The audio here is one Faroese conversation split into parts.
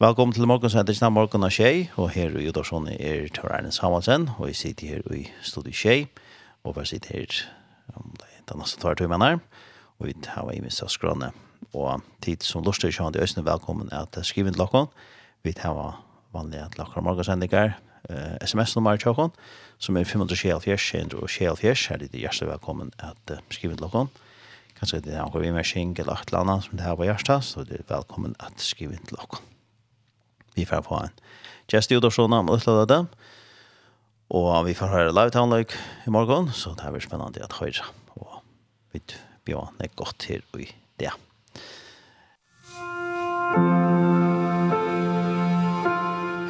Velkommen til morgensendingen av morgen av Kjei, og her i Udorsson er Tor Erlend Samuelsen, og jeg sitter her i studiet Kjei, og vi sitter her om det er den neste tvært vi mener, og vi har i minst av skrønne. Og tid som lort er kjønne i Østene, velkommen at skriven til dere. Vi har vanlige til dere morgensendinger, sms-nummer til dere, som er 524-624, her er det hjertelig velkommen at skriven til dere. Kanskje det er noen vi med skjeng eller et eller annet som det her var hjertet, så det er velkommen at skriven til dere vi får få en gest i utavsjonen om utlade dem. Og vi får høre live townløk i morgen, så det blir spennende at høre. Og vi bjør det godt her i det.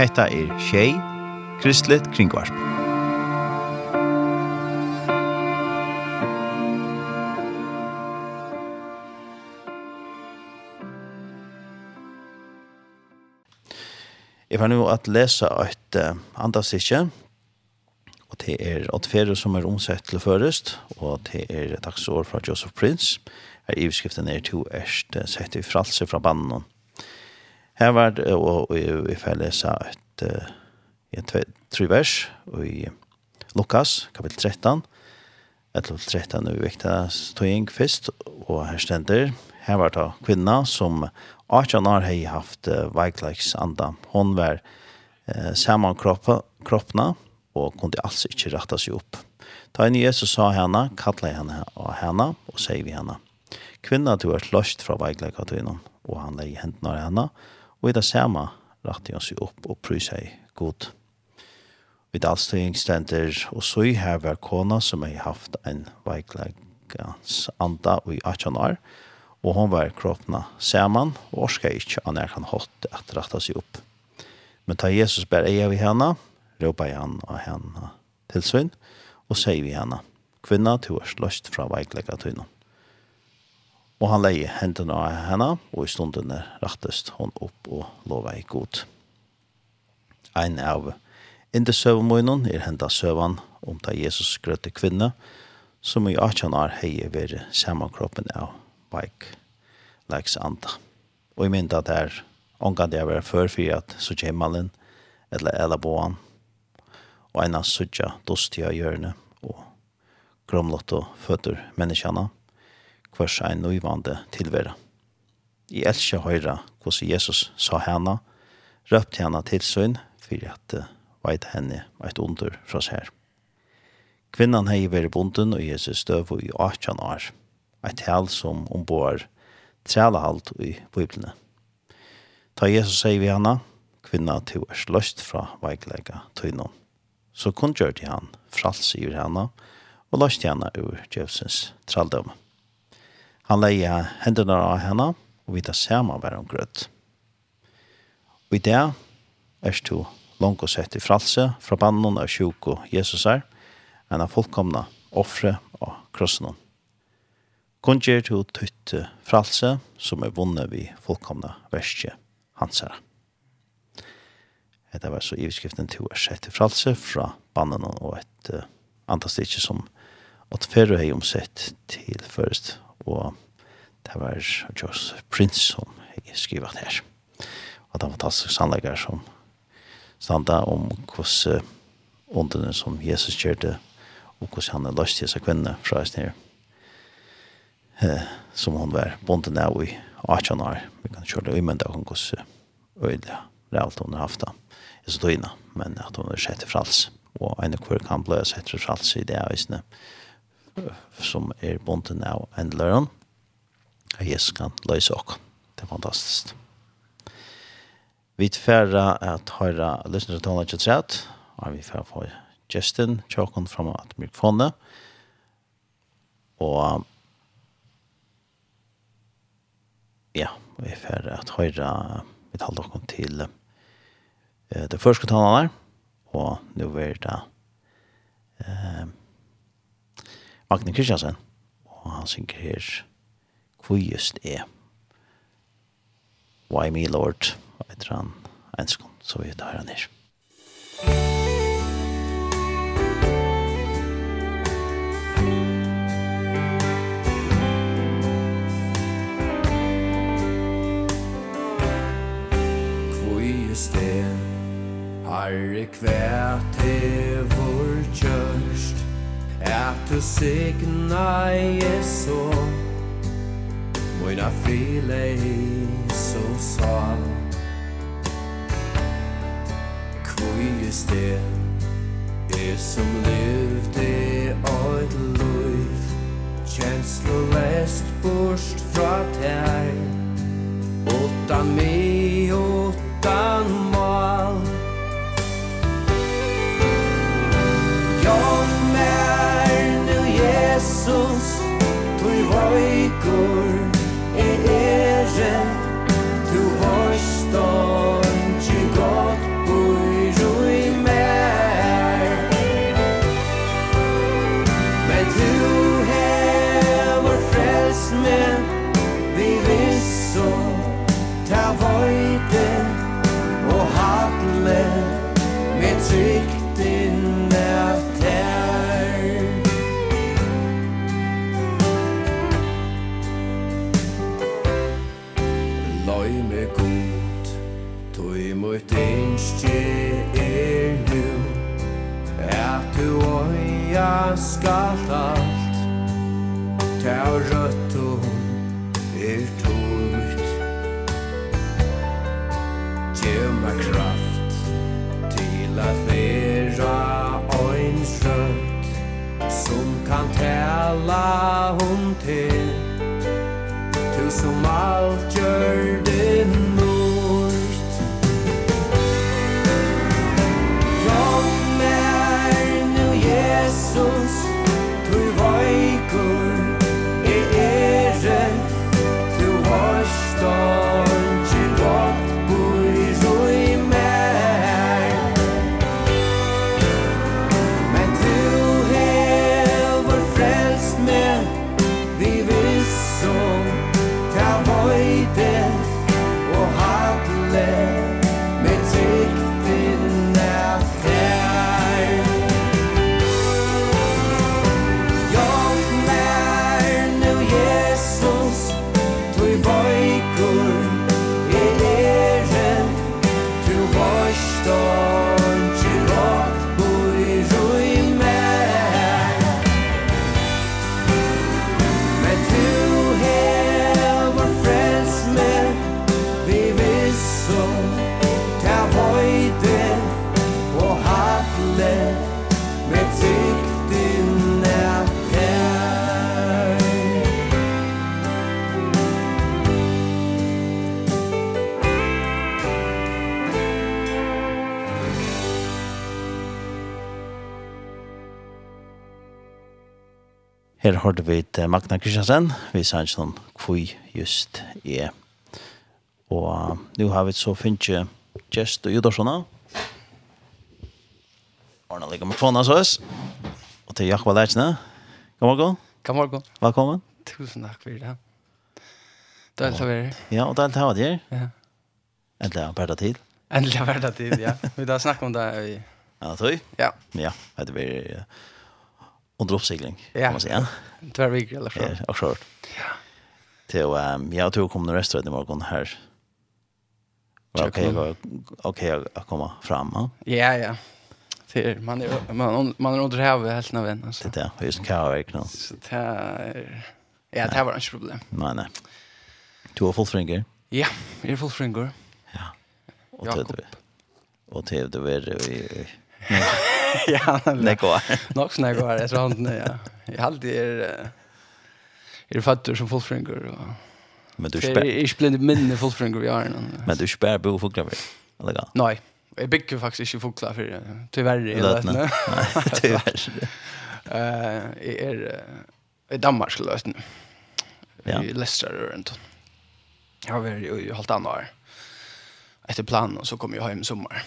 Hetta er Tjej, Kristelig Kringvarp. Jeg får nå at lese et uh, andre sikkje, og det er et ferie som er omsett til først, og det er et dagsår fra Joseph Prince. Her i beskriften er to erst uh, sett i fralse fra bannen. Her var det, og vi får lese et uh, et tre vers i Lukas, kapittel 13, 11-13 er viktig tøying først, og her stender, her var det kvinna som Arjan har har haft uh, veikleiks anda. Hon var uh, saman kroppa, kroppna og kunde altså ikkje ratta seg opp. Da en Jesus sa henne, kalla henne og henne og sier vi henne. Kvinna du er løst fra veikleika til innom, og han leie hendene av henne, og i det samme ratta han seg opp og prøy seg god. Vi allstøying stender, og så i her var kona som har haft en veikleikans anda i 18 år, og og hon var kroppna saman, og orska ikkje an er kan hatt at rætta seg opp. Men ta Jesus ber eia vi henne, råpa i han og henne til svinn, og sier vi henne, kvinna, du er sløst fra veiklegga tøyna. Og han leie hendene av henne, og i stundene rattest hon opp og lova i god. Ein av indi søvmøynen er henda søvan om ta Jesus grøtte kvinne, som i 18 år hei veri samankroppen av bike likes anda. Og jeg mynda at det er det er vært før for at så kommer eller eller boan og en av suttja dostia hjørne og gromlott og føtter menneskjana hver seg nøyvande tilvera. I elsker høyra hos Jesus sa henne, røpte henne til søgn for at det var henne eit under fra seg her. Kvinnan hei veri bunden og Jesus døv i 18 år et tal som ombår trælehalt i Bibelen. Ta Jesus sier vi henne, kvinna til er sløst fra veiklega tøynom. Så kun gjør de han, frals i henne, og løst henne ur djevsens trældom. Han leie hendene av henne, og vi tar sammen hver om grøtt. Og i det er to langt og sett i fralse fra bannen av sjuk og Jesus er, en av fullkomna offre og krossen. Kunngjør til tøyt fralse, som er vunnet vi fullkomna verskje hansara. Dette var så iverskriften til å sette fralse fra bannen og et uh, antastikje som at Ferro hei omsett til først, og det var Joseph Prince som hei skrivet her. Og det var fantastisk sannleggar som standa om hvordan uh, som Jesus kjørte, og hvordan han er løst til seg kvinne fra oss nere eh, som hon var bonden av i 18 år. Vi kan kjøre det i men där hon gosse öde rävt hon har haft det. Jag så inne, men at hon har sett frals Og en kvar kan blöja sett frals i det isne som er bonden av en Og Jag kan løse också. Det er fantastisk. Vi tfärra att höra lyssnare tala till trätt. Og vi får for Justin Tjåkon framåt mikrofonen. Och ja, vi får at høyre vi tar dere til uh, det første talene der, og nå er det uh, Magne Kristiansen, og han synger her hvor just er Why me Lord, og etter han ønsker? så vi tar han her. Herre, kvært hevor kjørst, at du signa Jesu, moina frile Jesu Kvui Kvøyes det, er som levde eit Kjenslo lest borst fra tær, Utan mi, åttan Ta røttum er tungt Gjev meg kraft til at vera oins rødt Som kan tala om hørte vi til Magna Kristiansen, vi sa ikke noen kvui just er. Og nå har vi så finnes Gjest og Judarssona. Arne ligger mikrofonen hos oss. Og til Jakob Leitsne. God morgen. God morgen. Velkommen. Tusen takk for det. Det er alt å. Ja, og det er alt å være her. Ja. Endelig har vært tid. Endelig har vært tid, ja. Vi har snakket om det. Ja, tror jeg. Ja. Ja, det blir... Ja under uppsegling ja. kan man säga. Två veckor eller så. Ja, och Ja. Till um, jag tror kommer restaurang i morgon här. Okej, okay, okej, okay, jag kommer fram. Ja, ja. ja. För man är man man är under här helt när vän alltså. Det är ju som kan verkligen. Så det är ja, det var inget problem. Nej, nej. Du har full finger. Ja, är full finger. Ja. Och det och det det är ja, nej går. Nog snägg går det sånt ja. Jeg har alltid er er fatter som fullfringer og men du spär. Jag blind minne fullfringer har. nå. Men du spär bo fåglar väl. Eller går. Nei. Jeg bygger faktisk ikke fukla for det. Tyvärr är det. Nej, tyvärr. Eh, är i Danmark skulle jag Ja. I Leicester rundt. Jeg har vært i halvt annet år. Etter planen, och så kom jeg jag hem sommar.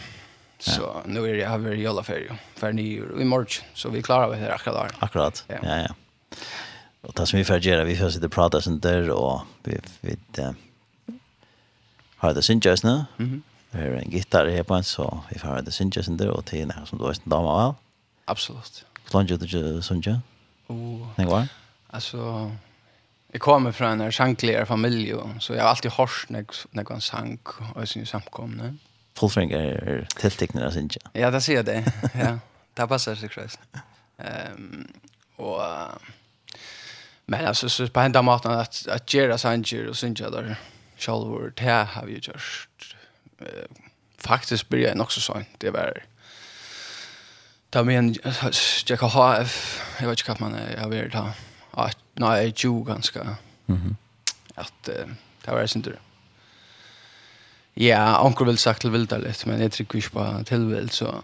Så nu är det över i alla färger. För ni i morgon. Så vi klarar vi det akkurat. Akkurat, ja, ja. ja. Och det som vi får göra, vi får sitta och prata sånt där och vi, vi äh, har det syntjös nu. Mm. Vi har en gitarr här på en så vi får ha det syntjös där och till den som du har en dam av all. Absolut. Hur du är det syntjö? Oh. Den går? Alltså, jag kommer från en sjankligare familj så jag har alltid hört när jag sang och jag syns samkomna. Mm Fullfring är er tilltäckna sin inte. Ja, det ser jag det. Ja. Det passar sig själv. Ehm och men alltså så på enda maten att att göra sanger och synja där självor det har vi gjort. Eh faktiskt blir jag också så det var ta med en jag kan ha jag vet inte vad man jag vill ta att nej ju ganska. Mhm. Att det var synd det. Ja, onkel vil sagt til lite, men jeg trykker ikke på tilvild, så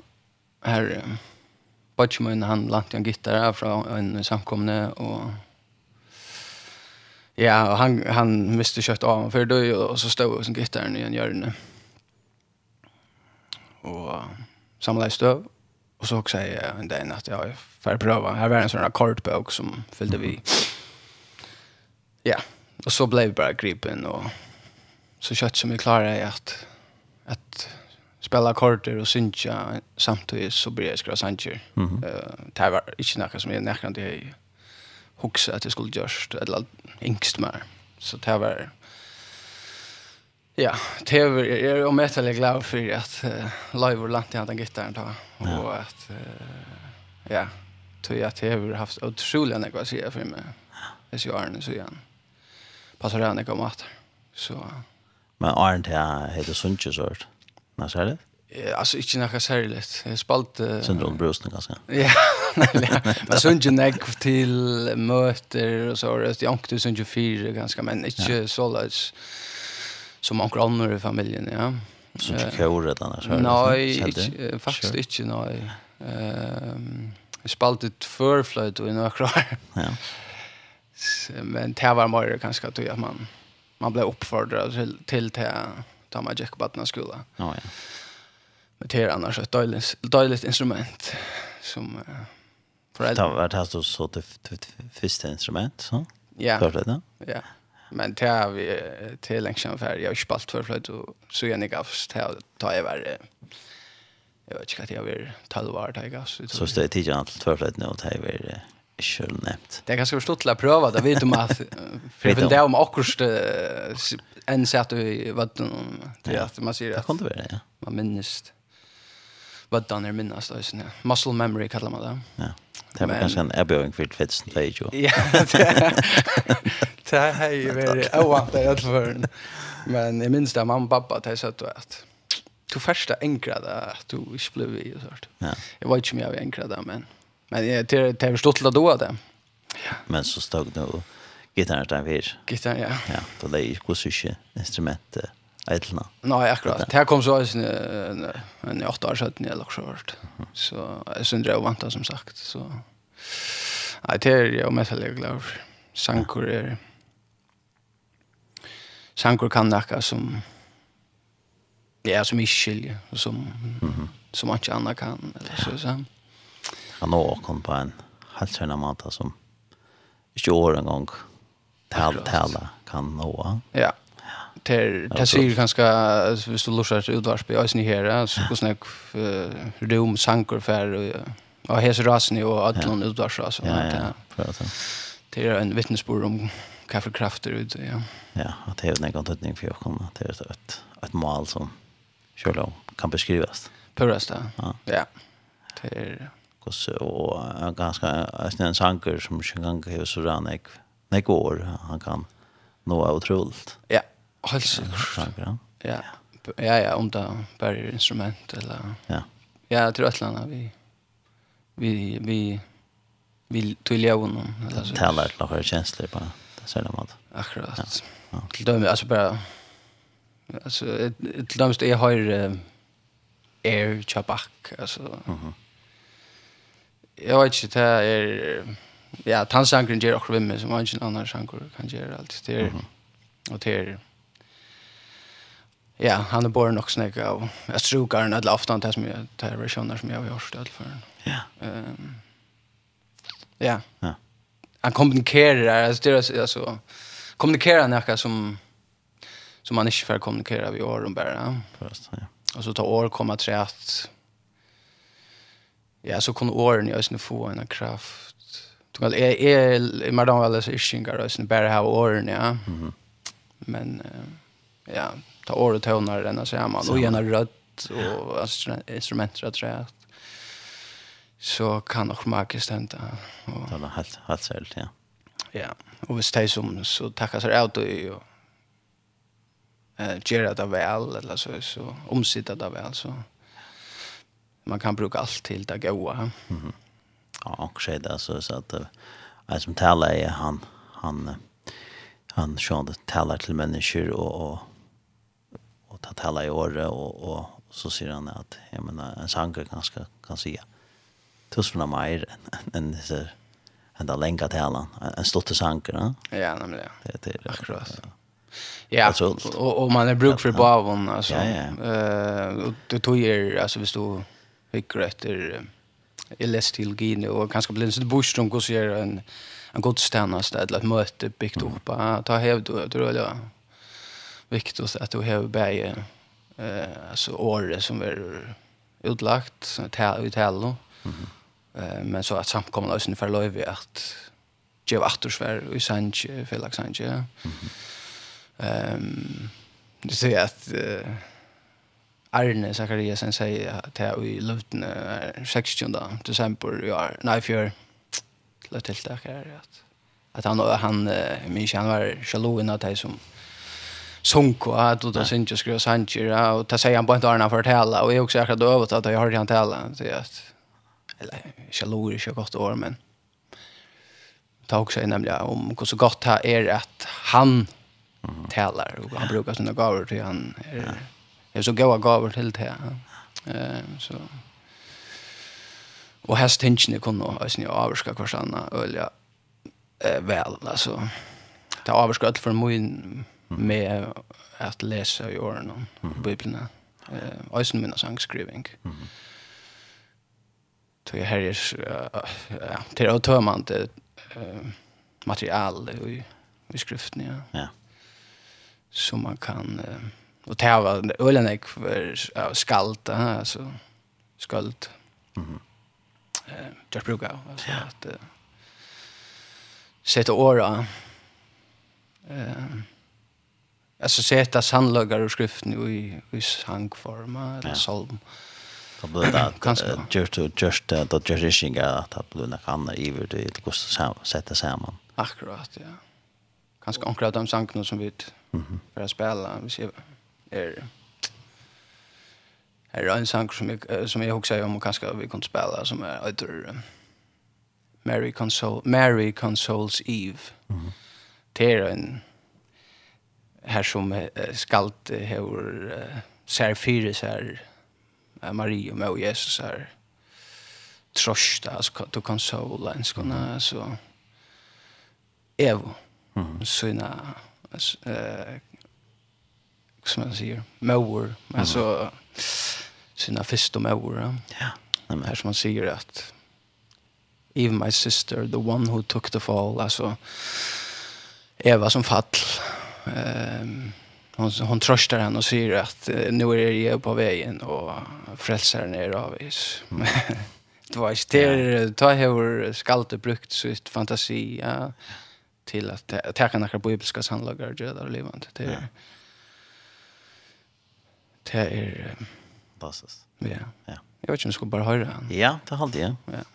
her Bodgeman, han lant en gitar fra en samkomne, og ja, og han, han miste kjøtt av han før døy, og så stod som gittaren i en hjørne. Og samlet støv, og så også jeg en dag at jeg får prøve. Her var en sånn akkordbøk som fyllde vi. Ja, og så ble vi bare gripen, og så kött som vi klarar är att att spela korter och synja samtidigt så blir jag skra sanjer. Eh mm -hmm. uh, det var inte något som jag nästan det huxa att jag skulle just eller yngst mer. Så det var Ja, det är jag om ett eller glad för att uh, live och lant i den gitarren då och att uh, ja, tror jag att det har haft otroliga något att säga för mig. Det är ju Arne så igen. Passar det när jag kommer. Så Men Arne til heter Sundsjø så hørt. Nå ser det? Alltså inte några särskilt. Jag spalt... Uh, Syndrom brösten ganske. Ja, ja. men Sunche nägg till möter och så. Jag åkte Sunche fyra ganska, men inte ja. så lätt som åker andra i familjen, ja. Sunche kåret annars? Nej, faktiskt inte, nej. Ehm... Vi spalt ut förflöjt och i några kvar. Ja. Men det var mer ganska att man man blev uppfordrad till till till ta man gick på den. Ja ja. Men det är annars ett dåligt dåligt instrument som uh, föräldrar. Det var det här så så det första instrument så. Ja. Hörde det? Ja. Men det har vi till en känn färg. Jag har spalt för flöjt och så gärna gavs till att ta i värre. Jag vet inte vad jag vill ta i var gavs. Så det är tidigare att förflöjt nu och ta i värre. Ikke nämnt. Det är ganska förstått til å Det vet du at for det er om akkurat en sätt at du vet det att man säger att... det kan det vara, ja. Man minns... vad den är minnas då sen. Muscle memory kallar man det. Ja. Det är kanske en erbjudning för fetsen det ju. Ja. Det är ju väldigt ovant att för. Men jag minns det mamma och pappa det sa att du första enkrade att du inte blev i sånt. Ja. Jag vet inte om jag enkrade men Men det är det är förstått att då det. Men så stod det och gitarr där vi. Gitarr ja. Ja, då det är ju kusiske instrument ädlna. Nej, akkurat. Det här kom så en en åtta år sedan eller så vart. Så jag syndrar och vantar som sagt så Nej, det är jag mest är glad. Sankor är Sankor kan näka som ja, som ischil som som man inte andra kan eller så så han nå kom på en helt sørende måte som ikke år en gang tale, tala kan nå. Ja. Ter ter sig ganska hvis du lusar ut vars på isen här så kus nek rum sanker för och hes rasen och allon ut vars att, Ja, ja. Det är en vittnesbörd om kaffekrafter ut ja. Ja, att det är en gang tätning for å komme til et, ett, mal mål som själva kan beskrivas. Purasta. Ja. Ja. Det är och en ganska en sanger som kan ganska hur så där går han kan nå otroligt. Ja, alltså sanger Ja. Ja, ja, ja om det bara är instrument eller Ja. Ja, jag tror att landa vi vi vi vill tydliga honom eller så. Talar till några kjensler på det så där mat. Akkurat. Ja. Till dem alltså bara alltså till dem så är har är Chabak alltså. Mhm jag vet inte det är ja tansankren ger också vem som ingen annan sankor kan göra allt det är och det är ja han är born också när jag jag strukar den alla afton det som jag tar versioner som jag har gjort för ja. Ehm ja. Ja. Han kommunikerar alltså det är alltså kommunikerar något som som man inte får kommunicera vid åren bara. Först, ja. Och så tar år komma till att ja, så kunne åren i øsne få en kraft. Du kan, jeg, jeg, i väl så leser iskinger, bara bare her åren, ja. Mm -hmm. Men, ja, ta året tøvner enn så man, og gjerne rødt, og instrumenter og træt. Så kan nok maken stende. Det var helt, helt særlig, ja. Ja, og hvis det er som, så takker seg av og eh, gjør det vel, eller så, så omsitter det vel, så. Mm man kan bruka allt till det goda. Mm. Ja, och så där så så att jag som talar är han han han sjön talar till människor och och och ta tala i år och och så säger han att jag menar en sanger ganska kan säga tusen av mer än så en där länka talan en stotte sanger va? Ja, nämligen. Det det akkurat. Ja, och och man är bruk för bavon alltså. Eh och det tog ju alltså vi stod hycker efter LS till Gine och kanske blir en sån bostrom går så en en god stannast eller ett möte byggt upp att ta hävd då tror jag viktigt att du har bäge eh alltså året som är utlagt i hello eh men så att samkomna oss ungefär löv att ge återsvär och sanche Felix sanche ehm det säger att Arne Zachariasen säger att det är i luften 16 december i år. Nej, för låt till det här att att han han minns han var jaloux innan det som Sonko att då sen just skulle Sanchez och ta säger han på inte Arne för att hälla och jag också akkurat hade övat att jag hörde han tälla så att eller jaloux är ju gott år men ta också nämligen om hur så gott det är att han talar och han brukar sina gåvor till han är är så goda gaver till det. Eh så och häst hinchen kunde alltså ni avska kvar sanna ölja eh väl alltså ta avska för min med att läsa i åren och bibeln eh alltså mina sangskriving. Mm. Så jag här är ja, det man tömant eh material i i skriften ja. Ja. Så man kan Uh, och ta var ölen jag för skalt alltså skalt. Mhm. Eh jag brukar alltså att sätta åra. Eh alltså sätta sandlögar ur skriften i i sangform eller psalm. Då blir det att just to just that the judging att att blir något annat i vart det kostar sätta samman. Akkurat, ja. Kanske ankra de sankarna som vi för att spela, vi ser är är en sang som jag, som jag också om och kanske vi kan spela som är heter Mary Console Mary Consoles Eve. Mm. -hmm. Det är en här som uh, skalt hur uh, ser fyra så här uh, Maria med Jesus här trösta alltså du kan en såna så Evo. Mm. -hmm. Såna eh som man säger. Mår. Alltså mm. sina första mår. Ja. Men här som man säger att even my sister, the one who took the fall, alltså Eva som fall. Ehm hon hon tröstar henne och säger att nu är jag på vägen och frälsar ner av is. Mm. det var inte ta hur skalte brukt sitt fantasi ja, till att ta kan några bibliska sannlagar göra det levande. Det är det er... Um, Fantastisk. Ja. ja. Jeg vet ikke om jeg skulle bare høre han. Ja, det hadde jeg. Ja.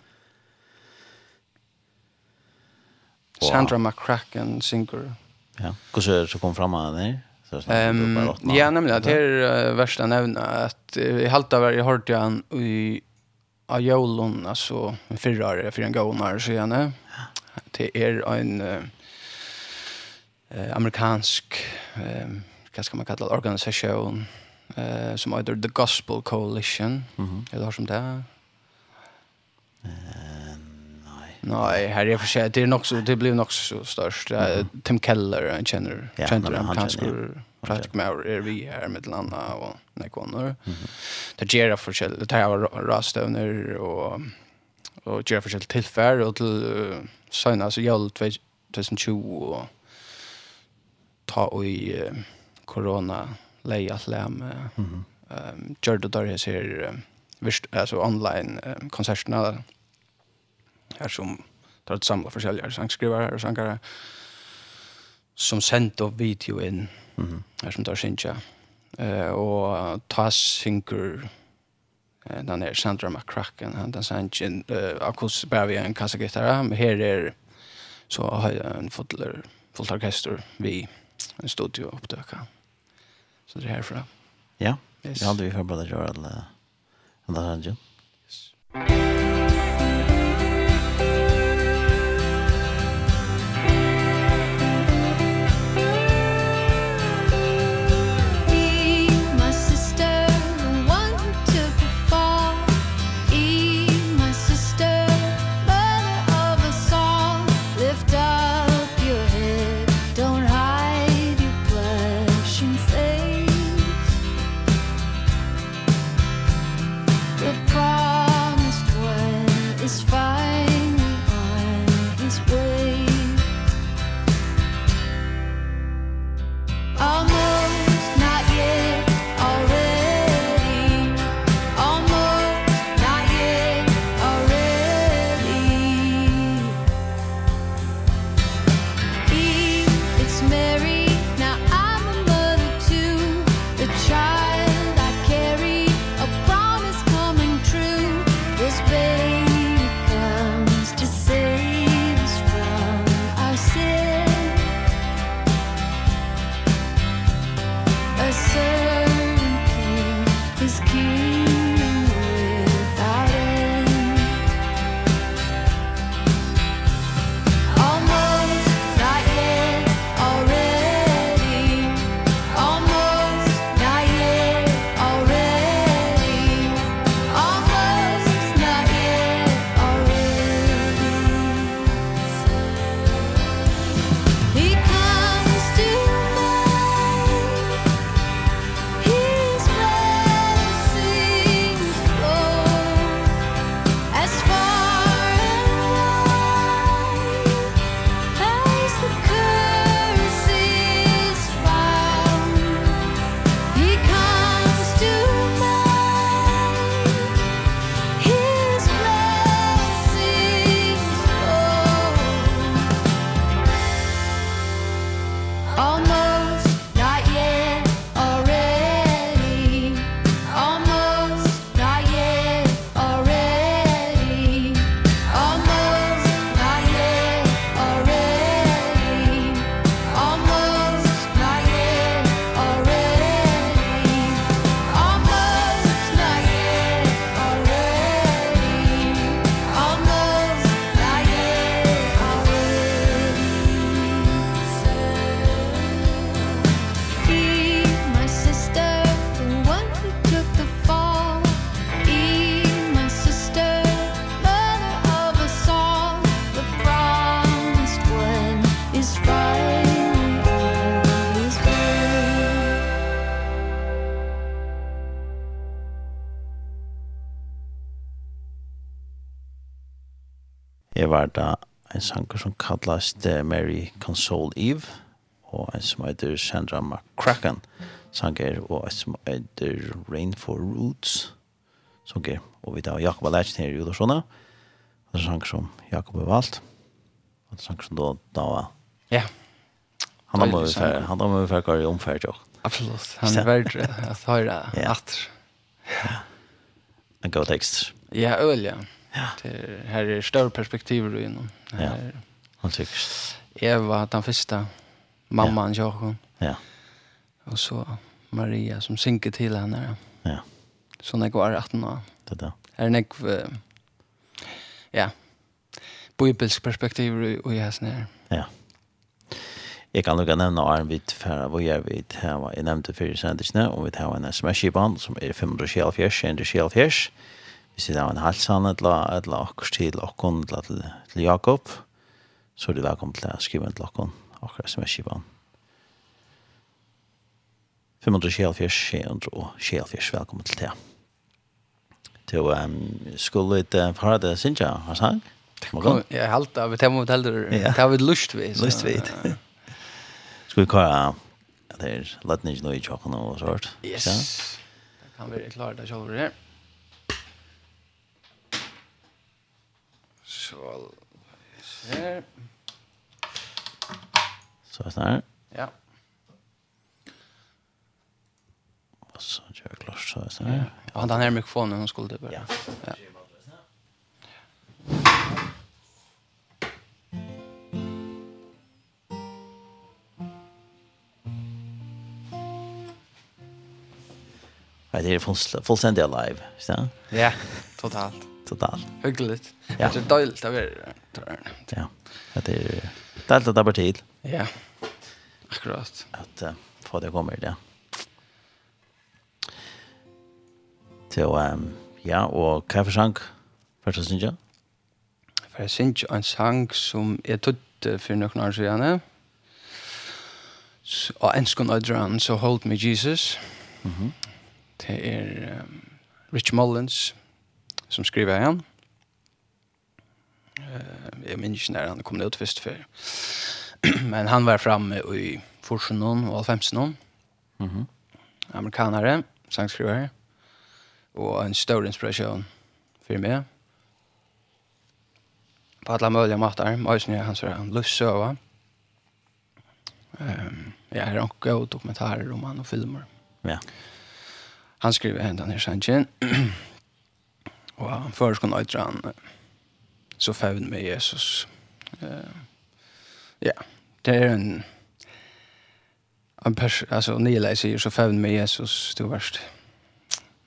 Wow. Sandra McCracken, synger. Ja, hvordan er det som kom frem av henne? Um, ja, nemlig, det er uh, verst jeg nevner at uh, i halta var jeg hørte han i av jolun, altså fyrre år, fyrre en gånare senere. Det er en uh, amerikansk, uh, hva skal man kalla det, organisasjon, eh som heter The Gospel Coalition. Mm det Eller har som det. Ehm Nej, här är för sig det är nog så det blev nog så störst. Mm -hmm. Tim Keller han känner ja, känner han kanske Patrick Maurer är vi här med landa och Nekoner. Mm. Det ger för sig det här var och och ger för sig tillfär och till uh, sen alltså jag 2020 och ta och i uh, corona lei alt lem ehm gjorde där här ser visst alltså online konserterna här som tar ett samla försäljare sangskrivare och sångare som sent och video in mm här som tar synja eh, och ta synker eh, den där Sandra McCracken han den sendt eh, akus bara vi en kassagitarra men här är så har jag en fotler fullt orkester vi en studio oppdøkka Så det är härifrån. Ja, yes. det hade vi förberett att göra alla andra Yes. Jeg var da en sanger som kallas Mary Console Eve, og en som heter Sandra McCracken sanger, og en som heter Rain for Roots sanger, og vi da Jakob Alertsen her i Uderssona, og en sanger som Jakob har valgt, og en sanger som da, da var Ja. Han har med färg, han har med färg i omfärg jo. Absolut. Han är värd att höra att. Ja. En god text. Ja, öl ja. Ja. Det här är större perspektiv då inom. Ja. Han tycker. Eva den första mamman ja. Jakob. Ja. Och så Maria som synker till henne. Ja. Så när går 18 år. Det där. Är det uh, ja. Bibelsk perspektiv och jag snär. Ja. Jeg kan lukka nevna Arne vidt færa hvor jeg vidt heva, jeg nevnte fyrir sendisene, og vidt heva en sms-kipan som er 574, 174, hvis det er en halsan eller, eller akkurat til okkon eller til, til Jakob, så er det velkommen til å skrive en til okkon akkurat sms-kipan skivan. 574-774, velkommen til det. Til um, skulle det fara det Sinja har sang? Jeg halte av, det må vi heller, det har vi lust vid. Lust vid. Skal vi kara, det er lett ikke noe i tjokken og sånt. Yes, det kan vi klare det selv her. så här. Så her. Ja. Och så kör jag klart så här. Jag hade den här mikrofonen hon skulle det typ. Ja. ja. Ja, det är fullständigt alive, så? Ja, totalt totalt. Hyggligt. Ja. Det är dåligt av er. Ja, det är dåligt att det bara tid. Ja, akkurat. Att uh, få det kommer det. Så, um, ja, og hva er for sang? Først og synes jeg? For jeg synes jo en sang som jeg tøtte for noen år siden. Og en skån og så Hold Me Jesus. Mm -hmm. Det er um, Rich Mullins, som skriver igjen. Uh, jeg minns ikke når han kom ut først før. Men han var framme i Forsenån og Alfemsenån. Mm -hmm. Amerikanere, sangskriver, og en stor inspirasjon for meg. På alle mulige måter, mye hans var han løssøva. Um, jeg har også gode dokumentarer om han og filmer. Ja. Han skriver enda ned sangen. Og han først kan nøytre han så fevn med Jesus. Ja, det er en en pers, altså Nila sier så fevn med Jesus, du verst.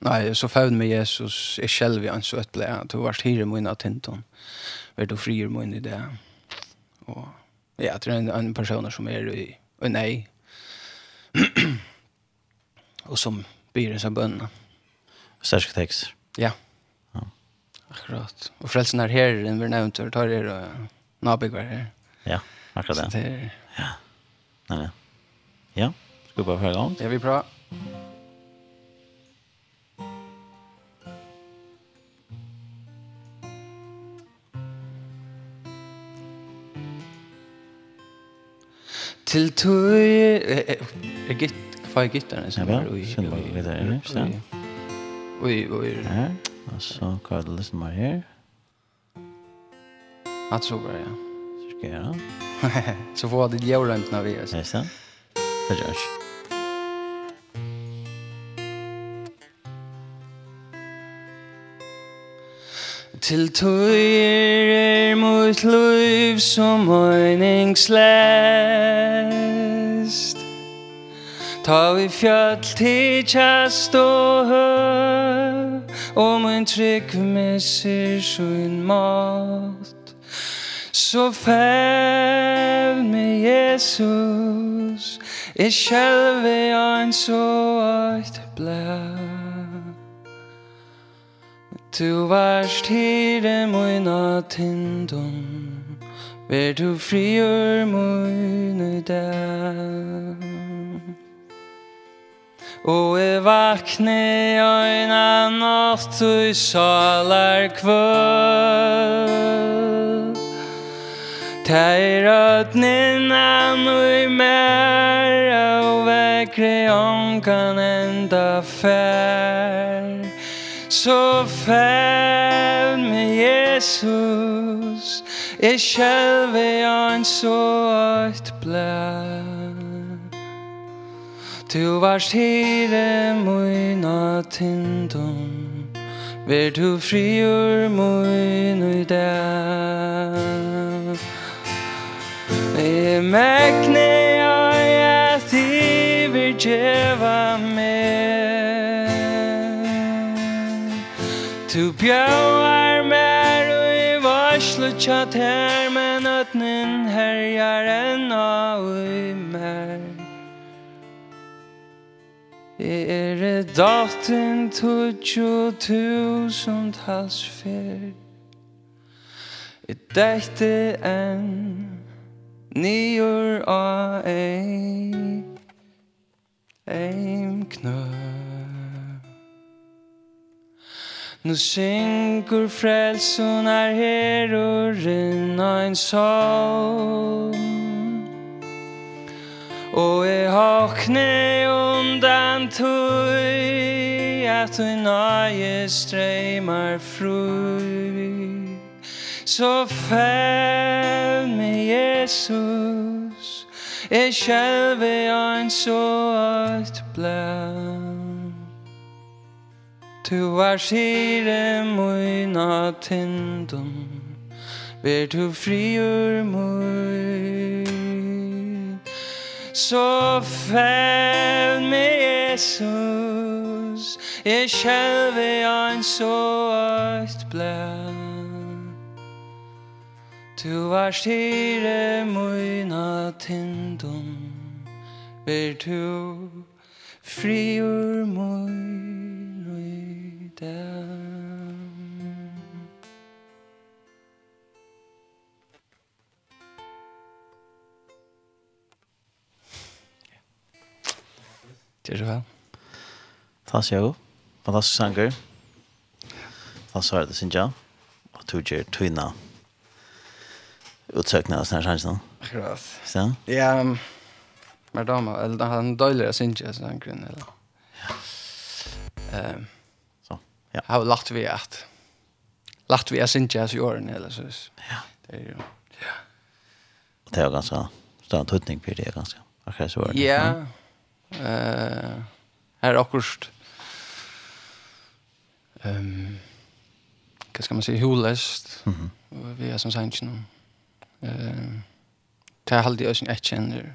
Nei, så fevn med Jesus er selv i hans øtble, du verst hyre min av tinton, vær du frier mun i det. Og ja, det er en, en person som er i, og nei, og som byr en sånn bönna. Særskilt tekst. Ja. Yeah. Akkurat. Och frälsen här här, den vi nämnt, tar er och Nabig var här. Ja, akkurat det. Så det är... Ja. Nej, nej. Ja, ska vi bara höra igång? Ja, vi bra. Til tøy... Er gitt... Hva er gitterne som er ui? Ja, skjønner hva det er, ikke det? Ui, ui... Alltså, kan du lyssna mer här? Jag tror det, ja. Så ska jag? Så får det djur runt när vi gör så. Är det sant? Det görs. Til tøyer er mot liv som meningslest Ta vi fjall til kjast og høy og mun trygg misser sin mat Så fæv med Jesus Jeg skjelve ein så eit blæ Du varst hire moina tindum Ver du friur moina dag Og jeg vakne øyna natt og i salar kvöld Tei rødnin an og mer og vekri onkan enda fær Så fær med Jesus Jeg skjelve ans og eit blær. Tu vars hire moina tindum Ver tu friur moin i dag. E mekne ai a i vir djeva me Tu bjauar mer ui varslu tjat her Men ötnin herjar enn a ui mer Er datin tutju tusen tals fyr Er dækti enn Nýjur á ei Eim knö Nu syngur frelsunar herur inn ein sálm Og jeg håkne undan tøy At du nøye streymar fru Så fell med Jesus Jeg sjelve ein så at bland Tu var sire moina tindum Ver tu friur moina Så fæl med Jesus. Jeg skjelver jeg så øyt blæ Du var styre møyna tindum Ver du friur møyna i dag? Gjør så vel. Fantastisk, Jago. Fantastisk sanger. Fantastisk har det, synes jeg. Og du gjør tøyna utsøkene av sånne sjansen. Akkurat. Så? Ja, mer damer. Eller han døyler, synes jeg, sånn grunn. Eller. Ja. Um, så, ja. Har lagt vi at lagt vi at synes jeg, så gjør eller så. Ja. Det er jo, ja. Det er jo ganske, det er en tøytning på det, ganske. Akkurat så var det. Ja, ja. Eh här akkurst ehm um, vad ska man säga hulest. Mhm. Mm vi är som sagt nu. Eh ta halde jag sin etchen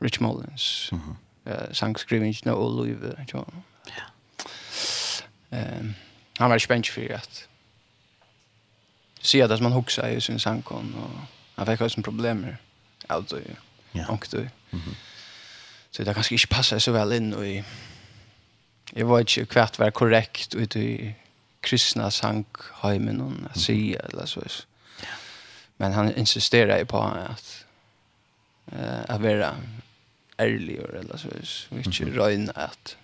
Rich Mullins. Mhm. Mm eh sangskrivning nu och Louis Ja. Ehm han var spänd för att se det som man huxar i sin sankon och han fick också problem med alltså. Ja. Och då. Mhm. Mm Så det kanskje ikke passer så vel inn og i jeg vet ikke hvert var korrekt ut i kristna sangheimen og at si eller så. Men han insisterer på at eh at vara ærlig eller så vis. Vilket røyne att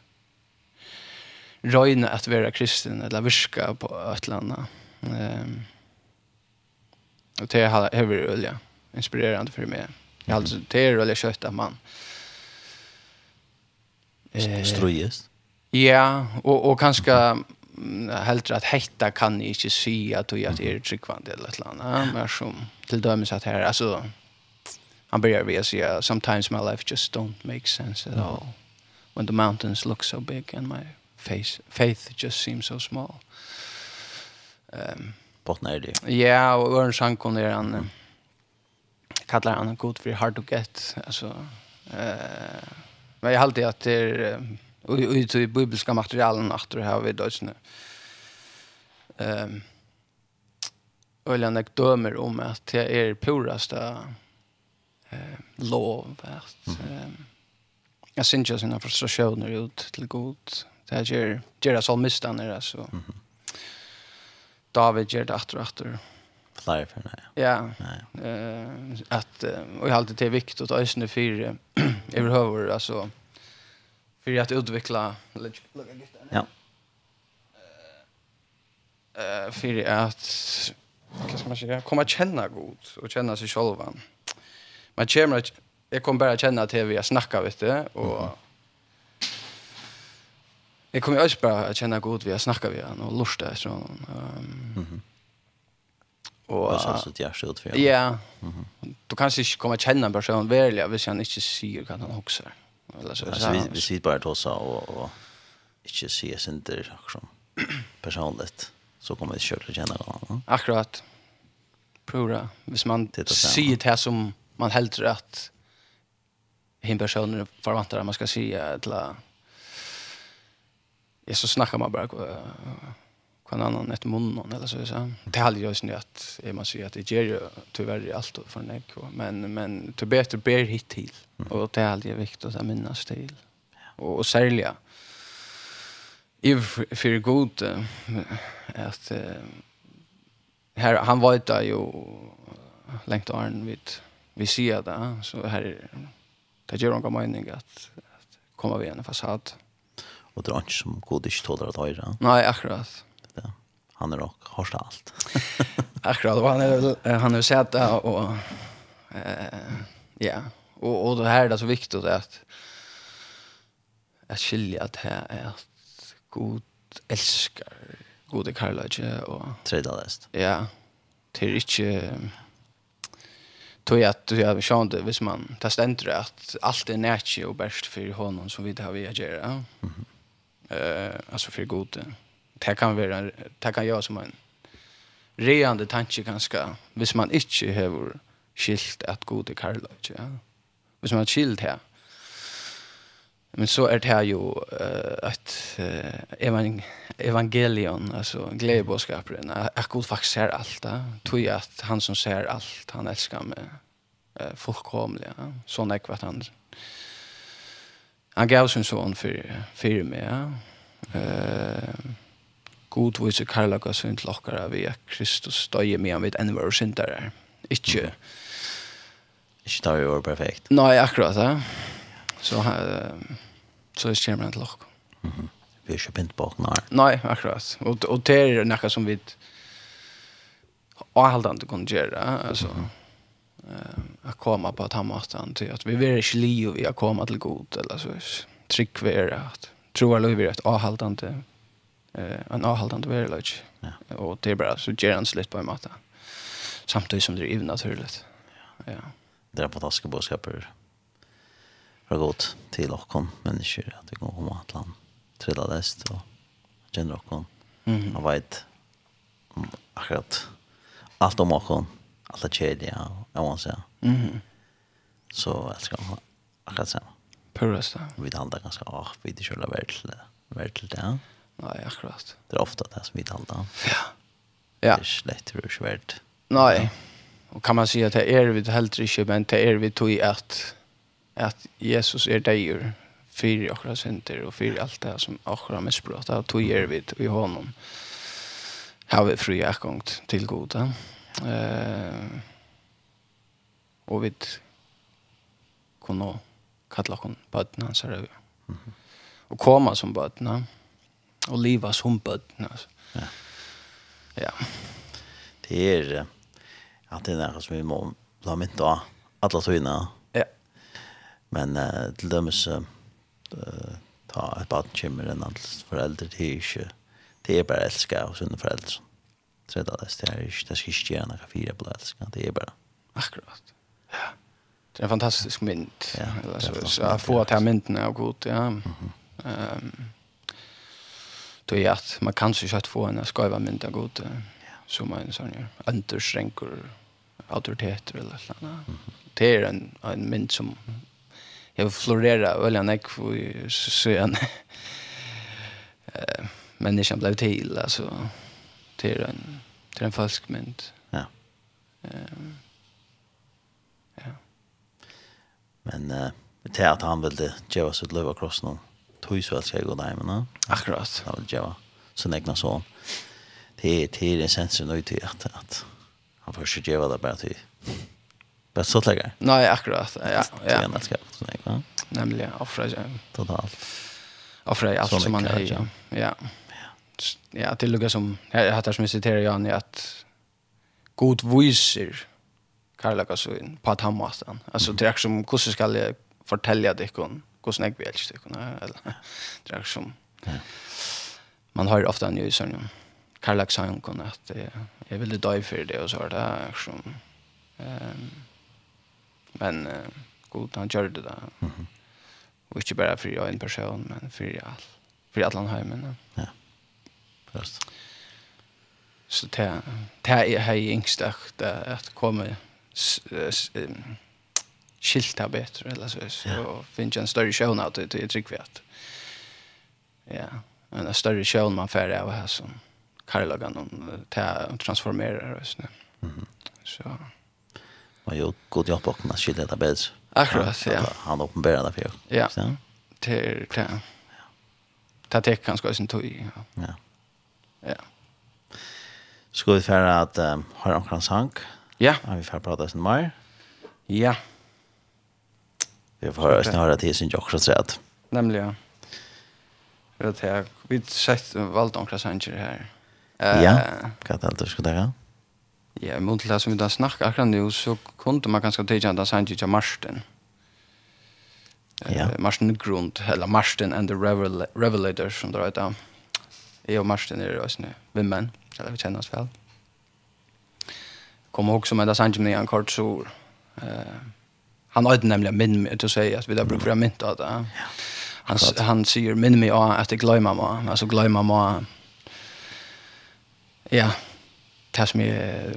røyne att vara kristen eller viska på et eller annet Ehm og det har över öl ja. Inspirerande för mig. Jag alltså det är väl kött man. Eh, Strøyest? Ja, og, og kanskje heldre at hetta kan jeg ikke si at du at er tryggvand eller et eller annet, men som til dømes at her, altså, han byrjar ved å si, sometimes my life just don't make sense at all. When the mountains look so big and my face, faith just seems so small. Um, Botten er det. Ja, og Ørn Sankon er han, kallar han god for hard to get, altså, eh, uh, Men jag alltid att det är ut i bibliska materialen att det här vid dödsne. Ehm Öljan ek dömer om att det är puraste eh, lov att eh, jag syns ju sina frustrationer ut till god. Det här ger, ger det som misstander alltså. Mm. David ger det efter och efter flyer för nej. Ja. Eh att och jag alltid det är viktigt att ösna för överhuvud alltså för att utveckla Ja. Eh för att vad ska man säga komma känna god och känna sig själva. Man känner jag kommer bara känna till vi har snackat vet du och Jeg kommer jo også bare å kjenne god vi har snakket vi han, og lortet etter. Um, mm -hmm. Och uh, så det är så utför. Ja. Du kanske inte og känna en person väl, hvis han inte sier kan han också. Eller så. Alltså, vi vi sitter bara tossa och och inte se center liksom personligt så kommer vi kört att känna honom. Akkurat. Prova. Hvis man ser det här som man helt at hin personer förväntar at man ska se till Ja, så snackar man bara kvann annan ett munnen eller så så. Det har ju snö att är man säger att det ger ju tyvärr allt för en ek men men till bättre ber hit till och det är alltid viktigt att minnas till. Och och sälja. If för god att här han var inte ju längt arn vid vi ser det så här det gör någon mening att, att komma vid en fasad. Och det är inte som god inte tålar att höra. Nej, akkurat han är och har allt. Akkurat og han är han har sett det, och eh ja och och det här är så viktigt att att skilja att här är at god älskar gode karlage och tredjedest. Ja. det er ikke tog att du har det, hvis man tar ständer at allt är nätje og bäst för honom som vi det har vi gjøre. Eh alltså för gode det kan vara det kan göra som en reande tanke ganska hvis man inte har skilt att gå till Karlach ja hvis man har skilt här men så är det här ju uh, att uh, evangelion alltså glädjebudskapet att Gud faktiskt ser allt ja? tror jag att han som ser allt han älskar mig uh, fullkomliga ja? sån är vad han han gav sin son för för mig ja? uh, god vise karlaka sin til okkara vi er Kristus døye med han vid enn var syndere. Ikke mm. Ikke da vi var perfekt. Nei, akkurat det. Så, uh, så kommer han til okkara. Mm. Vi er ikke bint bak nær. Nei, akkurat. Og, og det er noe som vi avhaldende kunne gjøre. Altså, mm -hmm. uh, at komme på tammaten til at vi vil ikke liv i å komme til god. Eller så trygg vi er at troer liv er et avhaldende eh en avhållande verklighet. Ja. Och det är bara så ger han slätt på en matta. Samtidigt som det är naturligt. Ja. ja. Det är fantastiska budskaper. Det har gått till och kom människor att vi går om att land trilla läst och känner och kom. Mm. Jag vet akkurat allt om och kom. Alla kedja och vad man Mm. Så jag ska akkurat samma. Purrasta. Vi talar ganska, ah, vi det skulle vara till, vara till det. Nei, akkurat. Det är ofta det som vi talar Ja. Ja. Det är slett hur svärt. Nej. Ja. Och kan man säga att det er vi helt ikke, men det er vi tog i att, att Jesus är där för akkurat synder och för allt det som akkurat missbrott. Och tog er vi i honom. Har vi fri akgång till goda. Eh, och vi kunne kalla honom på hans här. Och komma som bötna og leva som bödden. Ja. Ja. Det är att det är något som vi må la mynt av alla tøyna. Ja. Men uh, til dømes uh, ta et barn kommer enn alt foreldre, det er ikke, det er bare elska og sunne foreldre. Så det er det, det er ikke, det skal ikke gjøre noe fire på elska, det er bare. Akkurat. Ja. Det er en fantastisk mynd. Ja, det er fantastisk. Så jeg får ta myndene og god, ja. Mm -hmm. um, tog jag att man kan så kött få en skajva mynda god som en sån här understränker autoriteter eller något annat. Det är en, en mynd som jag florerar väldigt näck för sen människan blev till alltså det är en, det är en falsk mynd. Ja. Ehm ja. Men uh, det är att han ville ge oss ett löv av någon tog så älskar jag god där men akkurat. Han vill jag så nägna så det är det till essensen ut i att att han får sig geva där bara till bara så lägga nej akkurat. Ja ja. Jag älskar så nägna nämligen offra totalt. Offra allt som man är ja. Ja. Ja till lugga som jag hatar som citerar jag att god viser Karlakas på att han måste. Alltså det är som hur ska jag fortälja det kon hvordan jeg vil stykkene, eller det är som. Man har ofta en ny sånn kærlek sa hun att jag ville dö för det, och så var det som men uh, god, han gjør det där. Och inte bara för jag en person, men för all för alla heimen ja, först. så det, det er jeg yngst at komme skilta bättre eller så så finns en större show out det är tryckvärt. Ja, en större show man får av här som Karlagan om transformerar och såna. Mhm. Så man ju god jobb och man skilta det bättre. Akkurat, ja. Han uppenbarar det för. Ja. Så. Till till. Ta tek kanske sin tog. Ja. Ja. ja. Ska vi färra att um, ha en sank? Ja. Ja, vi får prata sen mer. Ja. Vi får höra snarare till sin också så att. Nämligen. Jag vet jag vi sett valt omkring sanger här. Eh Ja, kan det du ska ta? Ja, men det som vi da snackar akkurat nu så kunde man ganska ta igen där sanger til Marsten. Ja. Marsten Grund eller Marsten and the Revelator som det heter. Jeg og Marsten är det just nu. Vi eller vi känner oss väl. Kommer också med det sanger med en kort så eh Han har nämligen minn mig att säga att vi där brukar vara mynt av det. Han, han säger minn mig av att det glömmer mig. Alltså glömmer mig. Ja, det som jag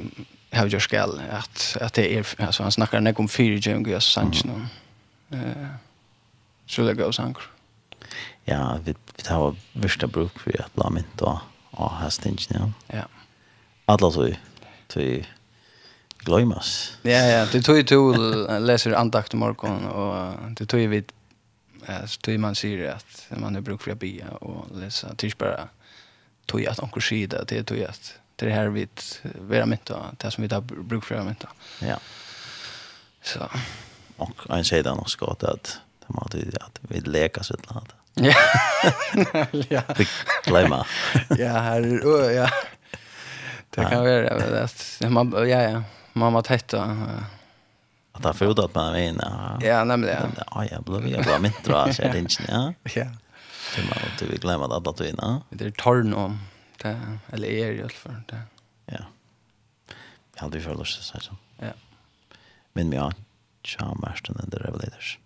har gjort skall. Att, att det är, alltså han snackar när om fyra djunga jag sanns eh Så det går sank Ja, vi, vi har värsta bruk för att la mynt och hästingen. Ja. Alla så ju. Så glömmas. Ja, ja, det tog ju till läser andakt i morgon och det tog ju vid så tog man säger att man har bruk för att be och läsa tills bara tog jag att onkel skida det tog jag att det här vid vara mitt det som vi har bruk för mitt. Ja. Så och en säger då också att att det har det att vi lekar så där. Ja. ja. Glömma. ja, här ja. Det kan vara det att man ja ja mamma tätta. Att ha fått att man vinner. Ja, nämligen. Ja, jag blev jag blev mitt då så det inte, ja. Ja. Det man inte vill glömma att att vinna. Det är torn om det eller är det i alla fall det. Ja. Jag hade ju förlust så så. Ja. Men ja, charmast den the revelators.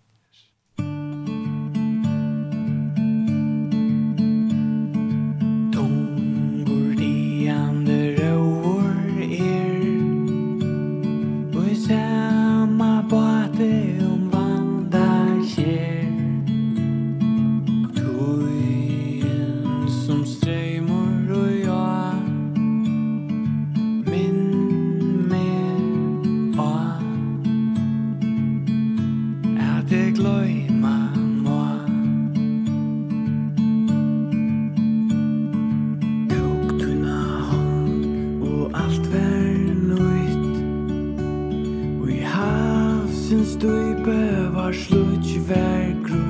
støype var slutt vær grunn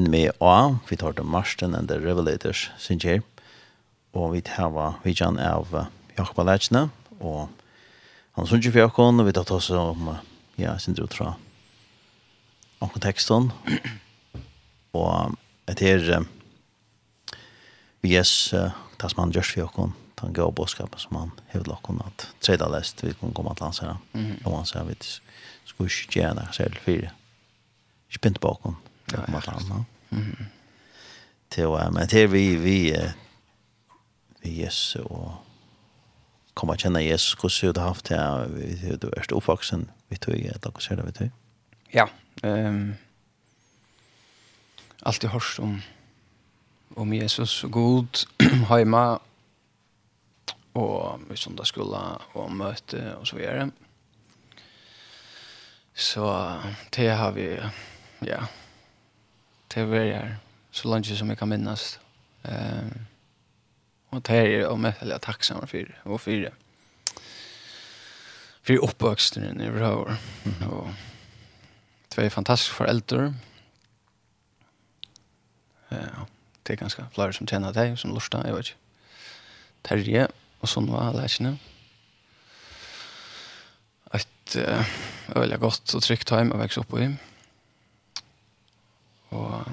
minn med A, vi tar til Marsten and the Revelators, synes jeg, og vi tar vidjan av Jakob Alecne, og han synes ikke for Jakob, og vi tar til oss om, ja, synes jeg fra om konteksten, og et her, vi jes, det som han gjørs for Jakob, den gav bådskapen som han hevde lakken, at tredje lest, vi kunne komme til hans her, og han sier, vi skulle ikke gjøre det selv, for ikke pente bakom, ja, om allt annat. Mm. Till men till vi vi vi Jesus og kommer komma känna Jesus hvordan har du haft det vi du er uppvuxen vi tror jag att också det vi tror. Ja, ehm alltid hørst om om Jesus og god hemma og i söndagsskola og møte, og så videre. Så det har vi ja, det var jeg så langt som jeg kan minnes. Um, og det er jeg mest veldig takksom for, og for det. For oppvøksten i Vrøver. Mm. Og det var fantastiske. Ja, det är ganska flera som känner dig som lortet, jag vet inte. Terje, og sånn var alle ikke Et uh, veldig godt og trygt time å vekse opp i. Mm og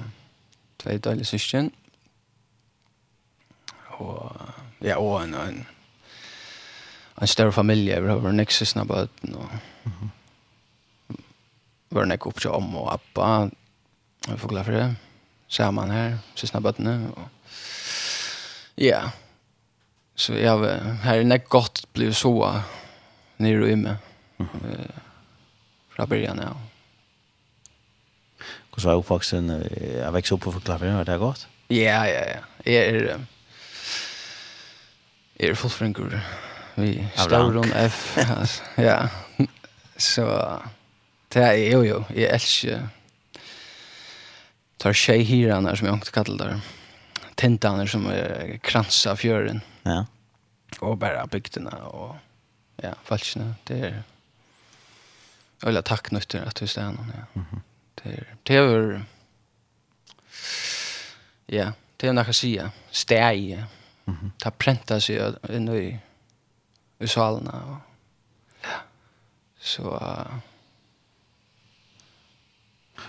tvei døylig syskjen. Og ja, og en, en, en større familie, vi har vært nek sysna bøten, og var nek opp til om og appa, vi får glad for det, sammen her, sysna bøtene, og ja, så jeg har, her er nek godt blivit så nere i imme. mm -hmm. fra byrjan, ja, Hur så uppvuxen, jag växte upp på förklaringen var det gott? Ja, ja, ja. Jag är, jag är fullfrinkor. Vi står om F. ja. Så, det är, jo, jo, jag älskar tar tjej hiranar som jag inte kallar det. Tentaner som är kransa fjören. Ja. Och bara bygderna och ja, falskna. Det är Eller tack nötter att du stannar. Ja. Mm -hmm det är ja, det är något att säga. Stäj. Mhm. Ta pränta sig in i i salarna. Ja. Så Uh,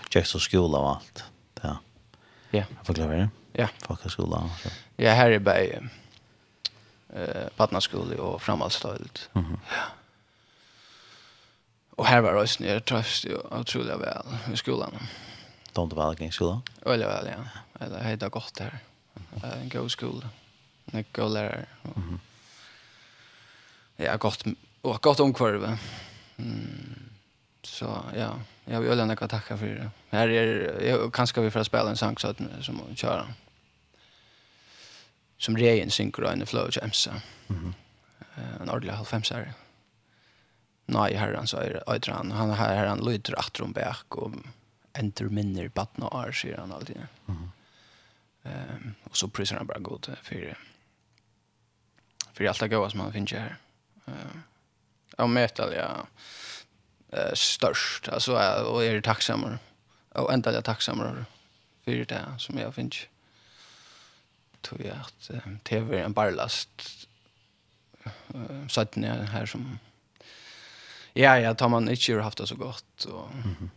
Tjekst och skola och allt. Ja. Ja. Jag får det. Ja. Folkhögskola. Ja, här är bara eh, partnerskola och framhalsstadiet. Mm -hmm. Ja. Och här var det nere tröst och otroliga väl i skolan. De var väl i skolan? Eller väl, ja. Eller hejda gott där. En god skola. En god lärare. Mm. Ja, gott, och gott omkvarv. Mm. Så ja, jag vill ändå tacka för det. Här är jag kanske vi får spela en sång så att som köra. Som rejen synker och en flow jams. Mhm. Mm en ordentlig halvfemsare. Mm nei herran så er øyder han, han her herran lyder atron bæk, og enter minner badna ar sier han alltid. Mm -hmm. um, og så priser han bare god for, for alt det gode som han finner her. Uh, og metal, ja, uh, størst, altså, og er takksammer, og enda jeg takksammer for det som jeg finner. Tror jeg at uh, TV er en barlast, uh, satt ned her som Ja, ja, tar man inte har haft det så gott och mm -hmm.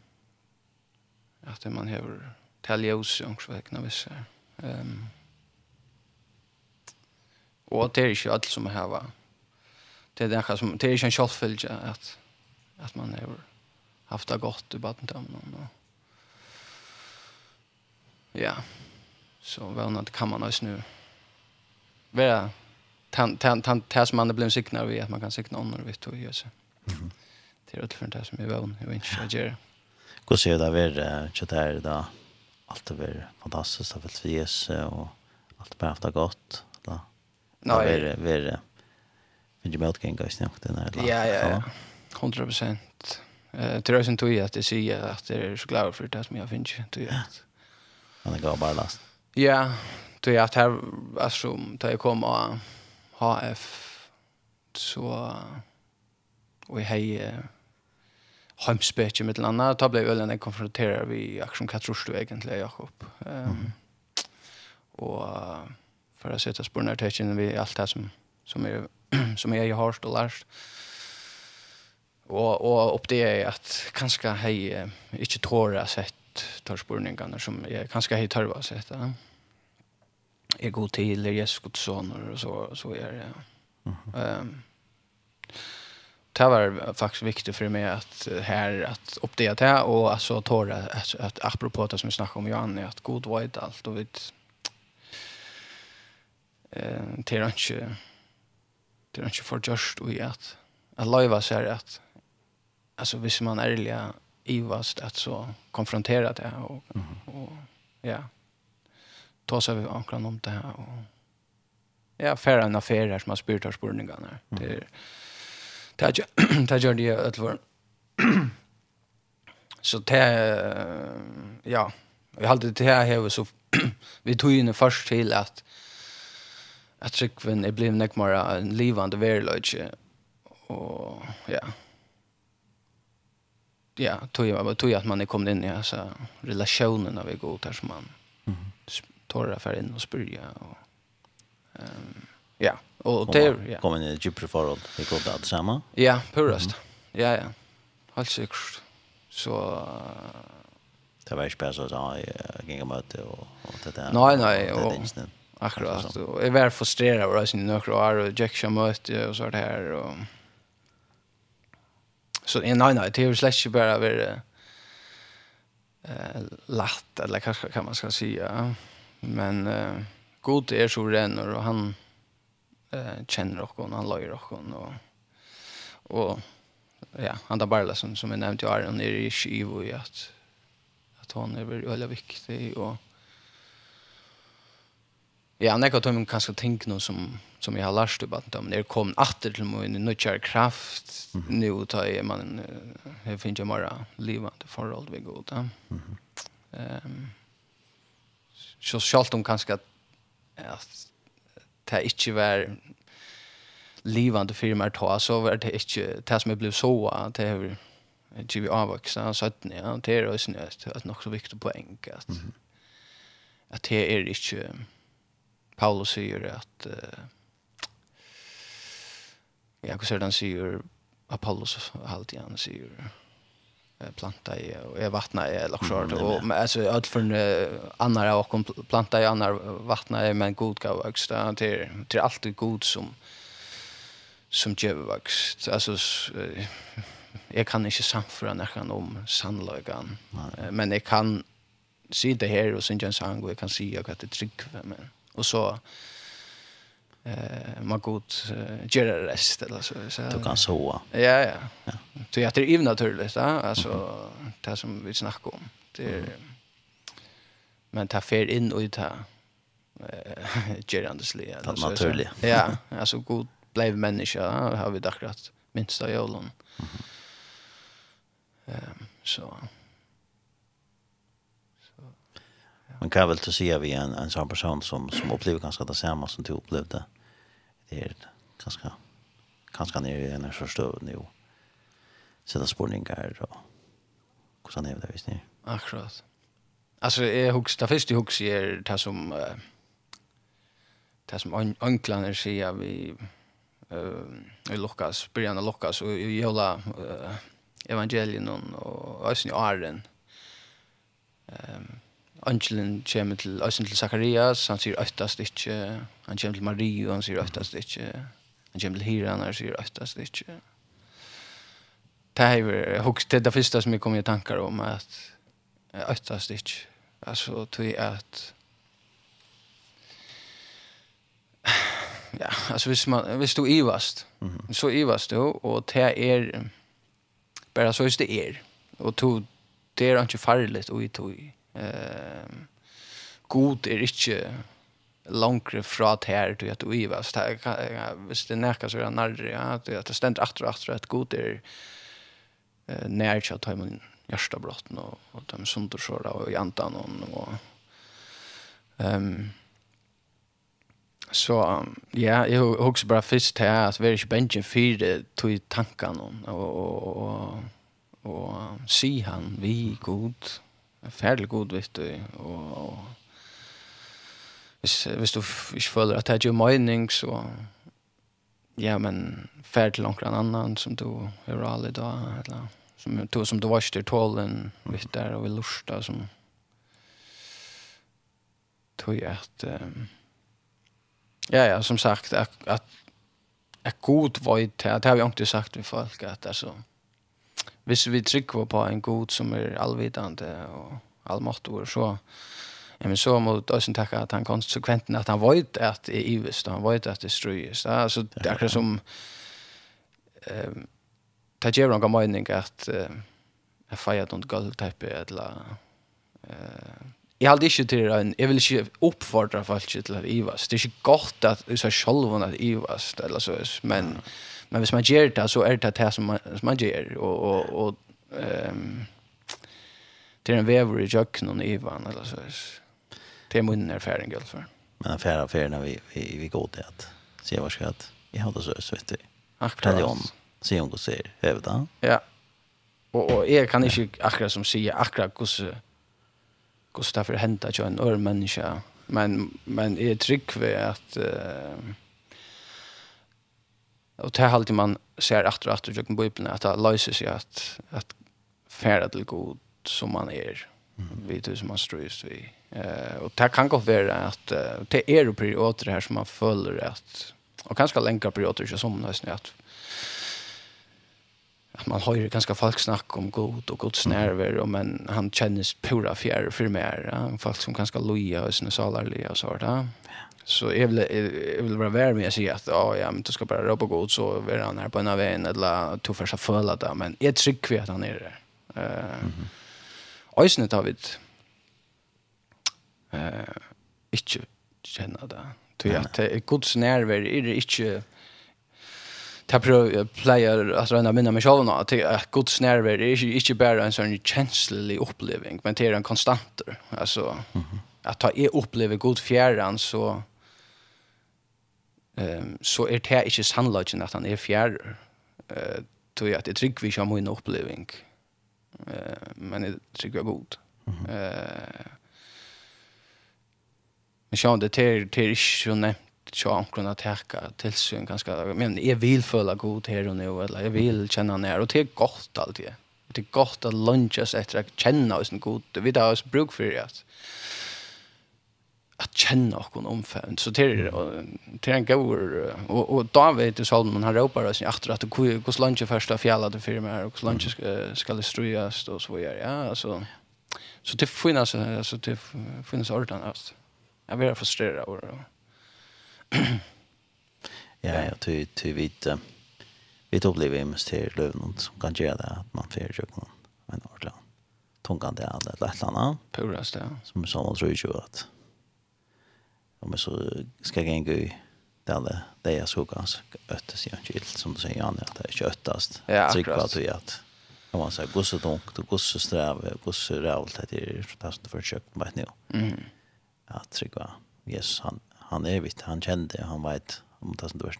att man har taljos och så vissa. Ehm um, och det är ju allt som har. Det är det som det är en självfylja att att man har haft det gott i badminton och Ja. Så väl kan man oss nu. Vara tan, tant tant tas man det blir signar vi att man kan signa andra vet du ju så. Mhm det är utifrån det som är vän Hva inte ska göra Gå det där ver chatar då allt är väl fantastiskt av för Jesus och allt bara haft gott då Nej ver ver Men du märker kan gå snabbt den här. Ja ja ja. 100%. Uh, tror jag som tog at jeg sier at jeg er så glad for det som jeg finner tog jag. Han går bara last. Ja, tog at her, altså, da jeg kom av HF så och hej hemspetje med landa ta blev ölen konfronterad vi action katrust du egentligen Jakob. Ehm um, och för att sätta spår tecken vi allt det som som är som är ju harst och lärt. Och och upp det är att kanske hej inte tåra sett tar spurningarna som är kanske hej tarva sett. Ja. Är god till Jesus Guds son och så så är det. Ehm det var faktiskt viktigt för mig att här att uppdatera det och alltså tåra att, att apropå det som vi snackade om Johanne att god vet allt och vet eh det är inte det är inte för just och att att leva så här att alltså hvis man är ärlig ivast att så konfrontera det och mm -hmm. och ja ta sig vi ankran om det här och ja färra en affär som har spyrt har spurningarna det är Det gjør de utenfor. Så det, ja, vi hade det her här så vi tog inn først til at at Rikven er blevet nekmere en livende verløyde. Og ja, ja, tog jag tog att man är kommit in i alltså relationen av vi går där som man mm. tårar för in och spyrja och ehm um, Ja, och det ja. Kommer ni ju på förhand. Vi går där samma. Ja, purast. Mm -hmm. Ja, ja. Helt säkert. Så det var ikke bare så jag gick emot och och det där. Nej, nej, och akkurat. Och jag var frustrerad över att sin några år och Jack som mötte och så här och så nej nej, det är ju slash bara över eh lätt eller kanske kan man ska säga. Men eh god är så renor och han eh känner och hon han lojer och hon och och ja, han där bara som som jag nämnde jag är nere i Skivo i att att han är väldigt viktig och Ja, han ekkur tømmen kanskje ting noe som, som jeg har lært upp at om det kom atter til min nødkjær kraft nu tar i man jeg finner ikke bare livet forhold vi god da. Mm -hmm. um, så selv om kanskje at, at det ikke var livande fyrir mer ta, så var det ikke det som jeg blev så, det er ikke vi avvoksa, så at ja, det er også nødt, at nok så viktig poeng, at, mm -hmm. at det er ikke, Paulus sier at, uh, ja, hva sier han sier, Apollos alltid han sier, planta i och jag vattnar i eller så mm, och alltså allt för andra och kom planta i andra vattnar i men god gav växta till till allt god som som ger växt alltså jag kan inte samföra nästan om sannlögan men jag kan se det här och sen jag sang och jag kan se att det är trygg men och så eh man gott göra rest eller så så du kan så. Ja ja. ja. Så jag är ju naturligt ja alltså det som vi snackar om. Det är, men ta fel in och ta eh gerandesli alltså så naturligt. Ja, alltså god blev människa har vi dagrat minst av jorden. Ehm så man kan väl till se vi en en sån person som som upplever ganska det samma som du upplevde. Det är ganska ganska ner i en förstå nu. Sätta spårningar och hur han är det visst ni. Akkurat. Alltså är hooks där först i hooks är det som uh, det som anklarna säger vi eh i Lukas, början av Lukas och i hela evangelien och ösen i Arden. Ehm Angelen kommer til, også til Zacharias, han sier øktast ikke, han kommer til Marie, han sier øktast ikke, han kommer til Hiran, han sier øktast ikke. Det er det det første som jeg kom i tankar om, at øktast ikke, altså tog at, ja, altså hvis, man, hvis du ivast, mm -hmm. så ivast du, og det er, bare så hvis det er, og to, det er ikke farligt, og i tog, Ehm god är inte långt fra här til at du i vas det hvis det nærkar så er nærre ja at det stender atter atter at god er nær til at man hjärsta brotten och och de sunter så där och janta någon och ehm så ja jag också bara fisk här att vi är benchen för det till tankarna och och och och se han vi god färdig god, vet du, och og hvis, hvis du ikke føler at det er jo mening, så ja, men ferdig til noen annan som du er alle da, eller som du, som du var ikke til tålen, vet du, og vil lusta, som tog at, um, ja, ja, som sagt, at, at, at god var det, det har vi ikke sagt vi folk, at altså, hvis vi trykker på en god som er allvidande og allmåttor, så Ja, men så må du også takke at han konsekvent at han vet at det er ivest, og han vet at det er strøyest. Altså, det er akkurat som ehm det gjør noen mening at eh, jeg feier noen gulvteppe, eller eh, jeg hadde ikke til en, jeg vil ikke oppfordre folk til at ivast. Det er ikke godt at du sier selv at eller så, men ja. Men hvis man gjør det, så er det det som man, som man gjør. Og, og, og um, det er en vever i jøkken og i eller så. Det er munnen erfaring, i alle fall. Men affärer affärerna vi, vi, vi går till att se vad ska att i hade så så vet du. Akkurat. Fortell om se om du ser hävda. Ja. Og, og jeg kan ikke akkurat som säger akkurat hvordan kus kus därför hente til en øre menneske. Men men är trygg ved at... uh, och det har man ser efter och efter i Bibeln att det löser att att färda till god som man är Vi det som man strös vi eh och det kan gå för att det är ju perioder här som man följer att och kanske länka perioder så som nästan att att man har ju ganska folk snack om god och Guds närvaro och men han känns pura fjärr för mer ja? folk som ganska loja och sina salarliga och så där. Ja så jag vill jag vill vara värd med att säga att ja ja men du ska bara ropa god så är han här på en av en eller två första fölla där men jag tycker att han är det. Eh. Uh, mm -hmm. Ösnet David. Eh uh, inte känna det. Tror jag att Guds nerver är det inte Jag prøver pleier at røyna minna meg sjálf nå, at Guds nerver er inte ikke bare en sånn kjenslelig oppleving, men det er en konstanter. Altså, at ta är opplever god fjärran så Ehm så er det inte sannolikt att han är er fjær, uh, tog at det trygg vi har min upplevelse. Eh men det trygg vi er god. Mm -hmm. uh, men sjån, det er, det er ikke så nevnt tja omkring att härka tillsyn ganska men jag vill føla god här och nu eller jag vill känna när och det är gott alltid det är gott att lunchas efter att känna oss en god vi har oss bruk för det att känna och kon omfamn så till till en gåor och och David i Salmon han ropar oss efter att det går första fjällade för mig här och slanche ska det ströjas och så vidare ja alltså så det finns alltså det finns ordan alltså jag blir frustrerad och ja jag tror till vid vi upplever ju mest till löven som kan göra det att man får ju någon en ordlan tungan det andra lättarna purast ja. Som så tror ju att men så ska jag gå där det det är så ganska öttes jag inte som du säger Jan att det är köttast. Tryck på att att om man säger gosse tungt och gosse sträv gosse rävlt det är fantastiskt för köpt vet nu. Mm. Ja, tryck va. Yes, han han är vitt han kände han vet om det som du är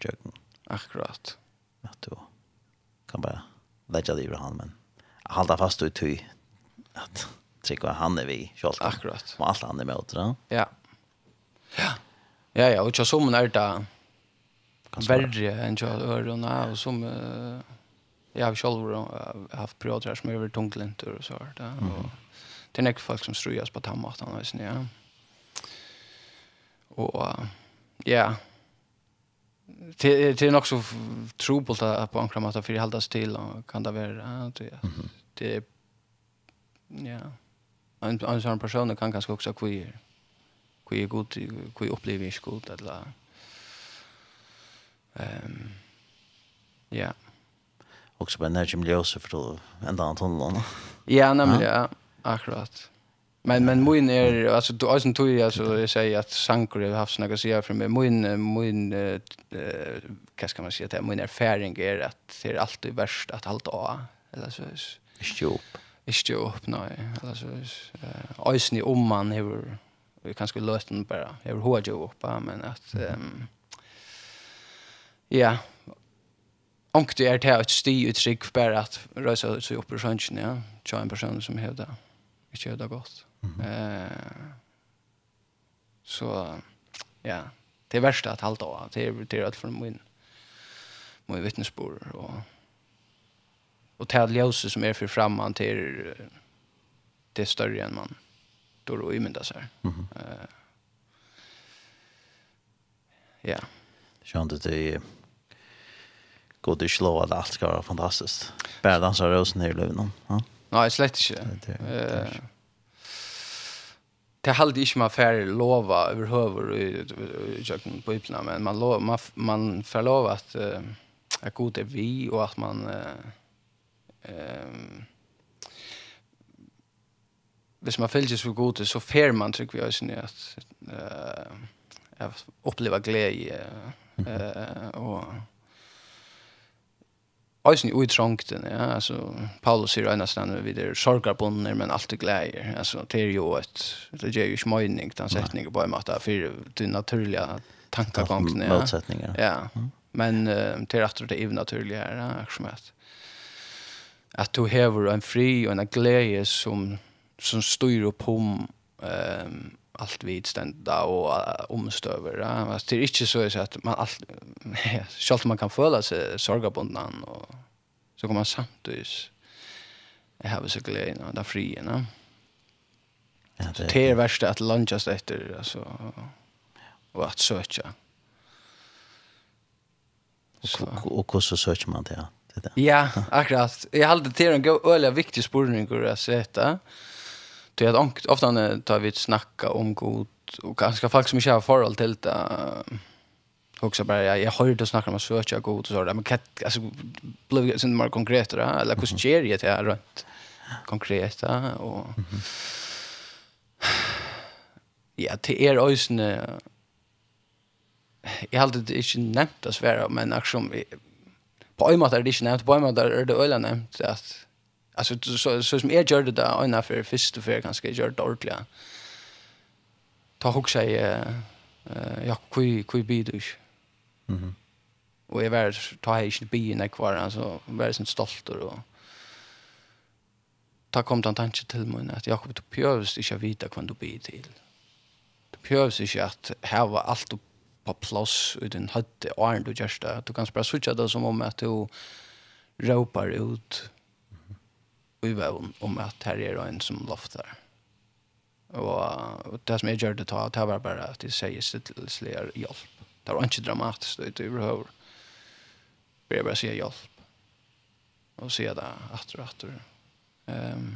Akkurat. Att du kan bara lägga det i han men hålla fast du ty att trycka han är vi själv. Akkurat. Och allt han är med åt Ja. Ja. Ja, ja, och og som er det verre enn til ørene, och som uh, jag har selv haft perioder här som är over tunglintor och så här. Ja. Og det är ikke folk som strujas på tammatan och sånt, ja. Och, uh, ja, det det är nog så trobult att på en matta för hållas till och kan det vara att det det ja en en sån person kan ganska också queer hvor jeg god, hvor jeg opplever ikke god, eller... Um, ja. Og så bare nærkjem ljøse for enda annet hånden, Ja, nemlig, ja. Akkurat. Men men min är alltså då alltså tror jag så jag säger att Sankore har haft några säga för mig min min eh vad ska man säga det min erfaring är att det är alltid värst att hålla av eller så är det upp. Är det eller så är det om man hever vi kanske löste den bara. Jag vill hårdja upp men att um, ja Onkt är det här ett sti uttryck för att rösa sig upp i sjönsen, ja. Tja en person som hävdar. det. hävdar gott. Mm. Eh, så, ja. Det är värsta att halta av. Det är, det är allt från min, min vittnesbord. Och, och det här ljuset som är för framman till det är större än man sitter och imyndar sig. Mm ja. Sjönt att det är god i slå att allt ska vara fantastiskt. Bara dansa rosen i löven. Ja. Nej, slett inte. Det, är uh, det hade inte man fär lova överhuvud i köken på ypna men man lov, man man får lov att uh, att god är vi och att man uh, um, hvis man fylgjes for gode, så fer man, tror vi også, at uh, jeg opplever glede uh, og Eisen i utrangten, ja, altså, Paulus sier ennast denne vi der sorgarbonder, men alt er Alltså altså, det er jo et, det er jo ikke møyning, den setningen på en måte, for det naturlige tankegangene, ja. Motsetninger. Ja, men uh, det er at det er naturlige her, ja, akkurat. At du hever en fri og en glede som som styr upp om um, allt vid stända och uh, omstöver. Ja. Alltså, det är inte så att man allt själv man kan föla sig sorgabunden och så kommer man samtidigt jag har så glädje när där fria, Ja. Ja, det, det är värst att lunchas efter alltså och att söka. Och och hur så söker man det? det där. Ja, akkurat. Jag hade till en öliga viktig spårning att sätta. Det är att ofta tar vi snacka om god och ganska folk som inte har förhåll till det också bara jag, jag hörde snacka om att söka god och så där. Men kat alltså blev det inte mer konkret då? Eller hur sker det här runt konkret och ja till er ösne jag hade det inte nämnt att svära men action på en måte är det inte nämnt på en måte är det öle nämnt att Alltså så, så, som jag gjorde det där ena för första för ganska jag gjorde ordentligt. Ta hugg sig eh ja kui kui bidus. Mhm. Mm och jag var ta hej inte bi när kvar alltså var så stolt och ta kom den tanke till mig att Jakob du behövs inte vita vad du blir till. Du behövs inte att ha allt på plats i din hötte och du just det. Du kan bara switcha det som om att du råpar ut i vevn om at her er en som loftar. Og, og det som jeg gjør det ta, det var bare at jeg sier stillesligere hjelp. Det var ikke dramatisk, det er overhøver. Jeg bare sier hjelp. Og sier det atter og atter. Um,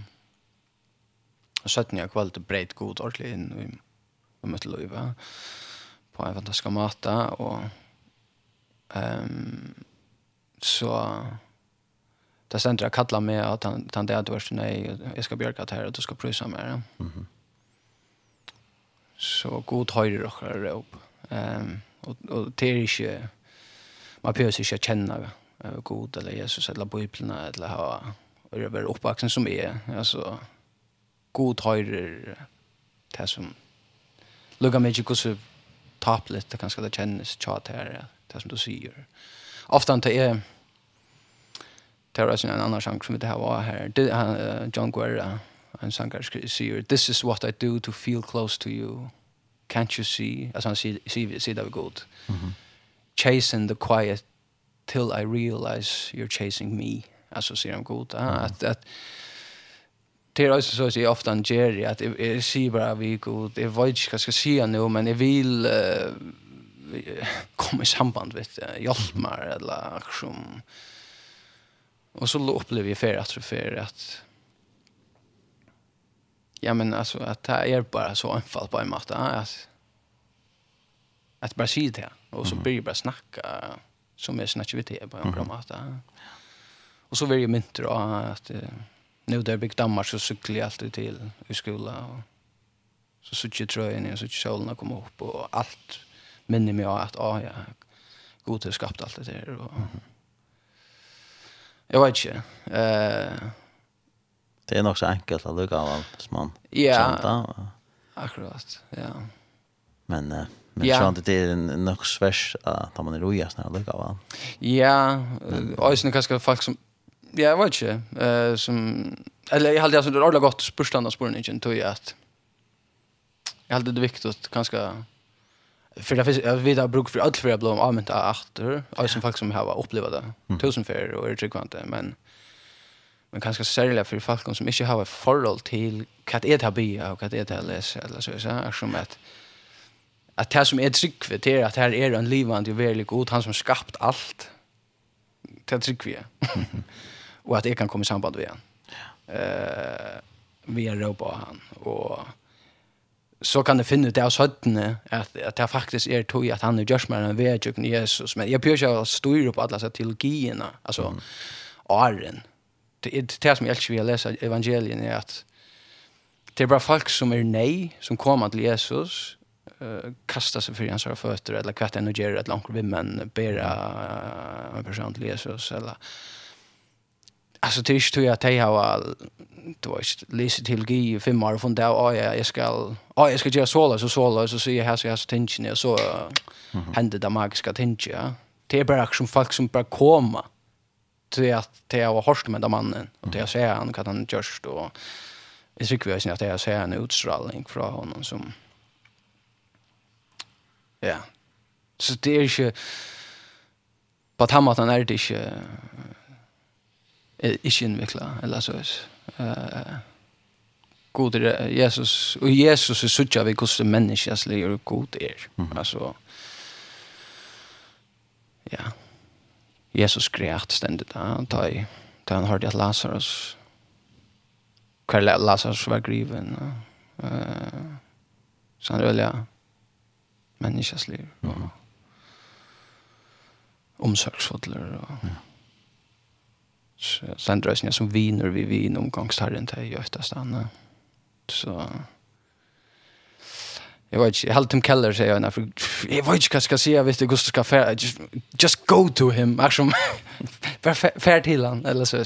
og søtten jeg kvalitet breit god ordentlig inn i, i mitt liv. På en fantastisk måte. Og um, så... So, det ständer jeg kallar mig at han, han det att du nej, jag ska björka det her, og du ska prysa med det. Mm -hmm. Så god høyre och rör upp. Um, og, og det er ikke, man behöver inte kjenne uh, god eller Jesus eller Bibelen, eller ha och jag är uppvuxen som er. Altså, god høyre det som lugga meg ikke hvordan tapligt, det kanske det känns tjat här, det som du säger. Ofta inte är det var en annan sang som vi det här var här. Det, uh, John Guerra, en sangare, säger This is what I do to feel close to you. Can't you see? Alltså han säger säger det var god. Chasing the quiet till I realize you're chasing me. Alltså säger han god. Att, att, det är också så att jag ofta ger att jag säger bara vi god, jag vet inte vad jag ska säga nu, men jag vill komma i samband med hjälp mig eller liksom Och så upplever jag för att för att ja men alltså att det är bara så anfall på en matta att att bara säga det och så blir jag bara snacka som är snackivitet på en mm. matta. Och så vill jag mynta då att nu där byggt dammar så cyklar jag alltid till i skolan och så sitter jag tröjan och så sitter solen kommer upp och allt minner mig att ah, ja, god har skapat allt det där och mm Jeg vet ikke. Uh, det er nok så enkelt å lukke av alt som man ja, kjente. Akkurat, ja. Men, uh, men ja. sånn det er nok sværs at man er roja sånn å lukke av alt. Ja, og jeg synes kanskje folk som, ja, jeg vet ikke, uh, som, eller jeg halte det er ordentlig godt spørsmål av spørsmål, ikke, tror jeg at, jeg halte det er viktig at kanskje, för det finns jag vet att bruk för allt för jag blom allmänt åter och som folk som har upplevt det. Mm. tusen för och är tryggvante men men kanske särskilt för folk som inte har ett förhåll till vad det här blir och vad det här läser eller så så är som att att det som är trygg det är att här är en livande och väldigt god han som skapat allt. Till trygg vi och att det kan komma i samband med han. Eh vi är på han. Och så kan det finne det av søttene at, at det faktisk er tog at han er gjørs med en vedtjøkken Jesus. Men jeg prøver ikke å styre på alle disse teologiene, altså mm. åren. Det, är det som jeg elsker ved läsa lese evangelien er at det er bare folk som er nei, som kommer til Jesus, uh, kastar sig för hans fötter eller kvätta en och ger ett långt vimmen bera en person till Jesus eller alltså det är ju att jag har du vet, läst teologi i fem år och funderat, ja, jag, jag ska, ja, jag ska göra såla, så såla, så säger jag här, så här, så tänker jag, så händer det magiska tänker ja. Det är bara som folk som bara kommer till att det har hårt med den mannen, och det jag säger han, kan han görst och Jag tycker vi att det jag ser en utstrålning från honom som, ja, så det är inte, på den måten är det inte, ikke innvikla, eller så eh god är Jesus och Jesus är sådär vi koste människas liv och god är. Mm. Alltså ja. Jesus grät ständigt där han tar tar han hörde att Lazarus Karl Lazarus var griven. ja. Eh så han vill ja människas liv. Mm. Omsorgsfuller och ja Sandrösningar som viner vi vin omgångstarren till Götastanna. Så... Jag vet inte, Haltim Keller säger jag, jag vet inte vad jag ska säga, vet du, Gustav ska färra, just, just go to him, liksom, färd till han, eller så,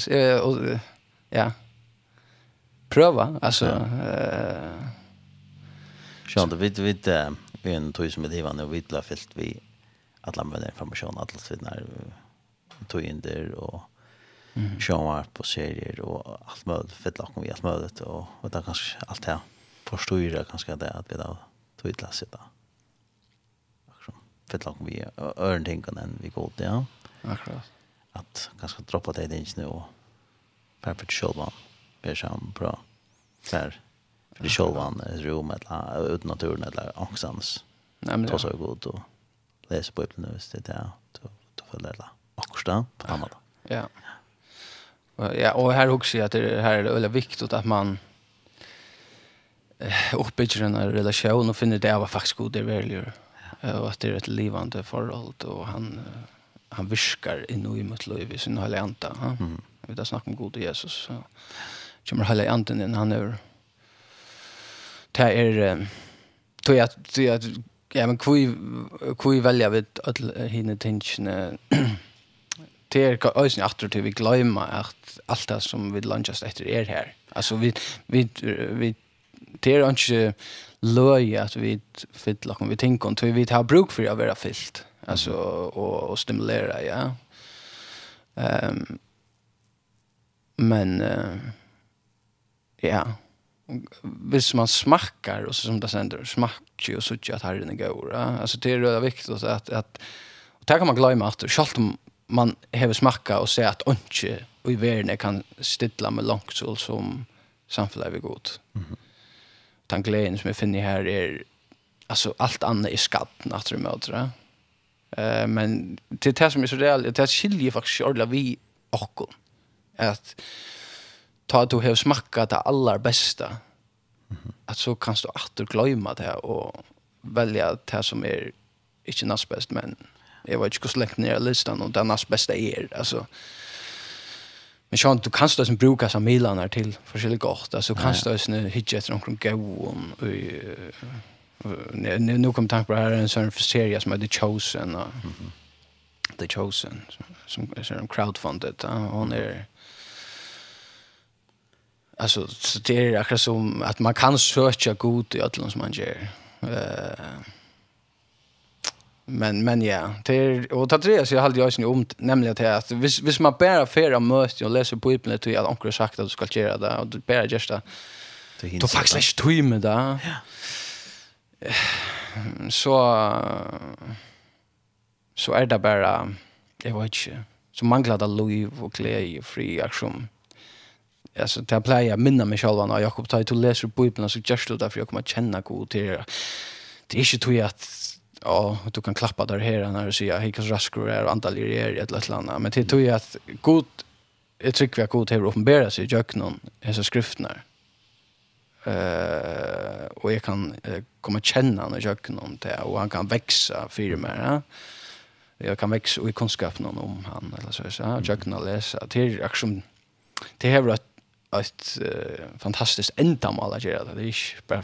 och, ja, pröva, alltså, ja. uh, Sjönda, vi vet, vi en tog som är divan, och vi har fyllt vi alla med information, alla sidor, tog in där, och mm. showar på serier och allt möjligt för att vi allt möjligt och och där kanske allt här förstår ju det kanske det att vi då tvitla sig då. Akkurat. Fett att vi örn tänker den vi går det. Ja. Akkurat. Att kanske droppa det inte nu och perfekt själva. Det är bra. Där. För det själva rum eller ut naturen eller angstans. Nej men det så gott och läsa på det nu det där. Då då får det. Akkurat på annat. Ja. ja. Ja, och här också att det här är det väldigt viktigt att man uppbygger en relation och finner det var faktiskt god det väljer. Och att det är ett livande förhållande och han han viskar i nu i mitt liv i sin hela anta. Ja? Mm. Vi har snackar om god Jesus. Så. Kommer hela anten in han är Det är tror jag tror jag ja men kvui kvui välja vid att hinne tingene det är ösen åter till vi glömma att allt det som vi lunchas efter är er här. Alltså vi vi vi det är inte löj att vi fylla kom vi tänker om vi har bruk för att vara fyllt. Alltså och och stimulera, ja. Ehm um, men uh, ja hvis man smakar och så som det sänder smackar och så att herren är god. Alltså det är det viktigt att att och där kan man glömma att själv om man hever smakka og se at ønske og i världen kan stilla med långt så som samfunnet er godt. Mm -hmm. Den gleden som jeg finner her er alltså allt annat är skatt natur med det. Eh men det det som är så reellt det skiljer faktiskt ordla vi och att ta att du har smakat det allra bästa. Mm -hmm. Att så kan du åter glömma det och välja det som är inte näst bäst men Jag vet inte så länge ner i listan och det näst bästa är alltså Men sjön du kanst då som bruka som Milanar till förskälla gott alltså kanst du sen hitcha efter någon go om nu nu kom tanke på här en sån serie som hade chosen och the chosen som som crowdfunded hon är alltså så det är akkurat som att man kan söka god i allt som man gör eh men men ja till och ta tre så jag hade jag sen om nämligen till att vis vis man bara färra möst och läser på ibland till att onkel sagt att du ska göra det och du bara just det Du faktiskt inte tog med det. Ja. Så så är det bara jag vet inte så manglar det liv och glädje och fri aktion. Alltså det här plejer jag minna mig själv när Jakob tar till läser på ibland så just det därför jag kommer känna god till det. Det är inte tog att ja, du kan klappa där här när du säger hej rask raskor är antal i er ett eller annat. Men det tror jag att god jag tycker vi har god här uppenbara sig i jöknon så skrifterna. Eh och jag kan komma känna när jöknon det och han kan växa för mig. Ja? Jag kan växa i kunskapen om han eller så så jöknon läsa till action det har ett, ett uh, fantastiskt ändamål att göra det Det är inte bara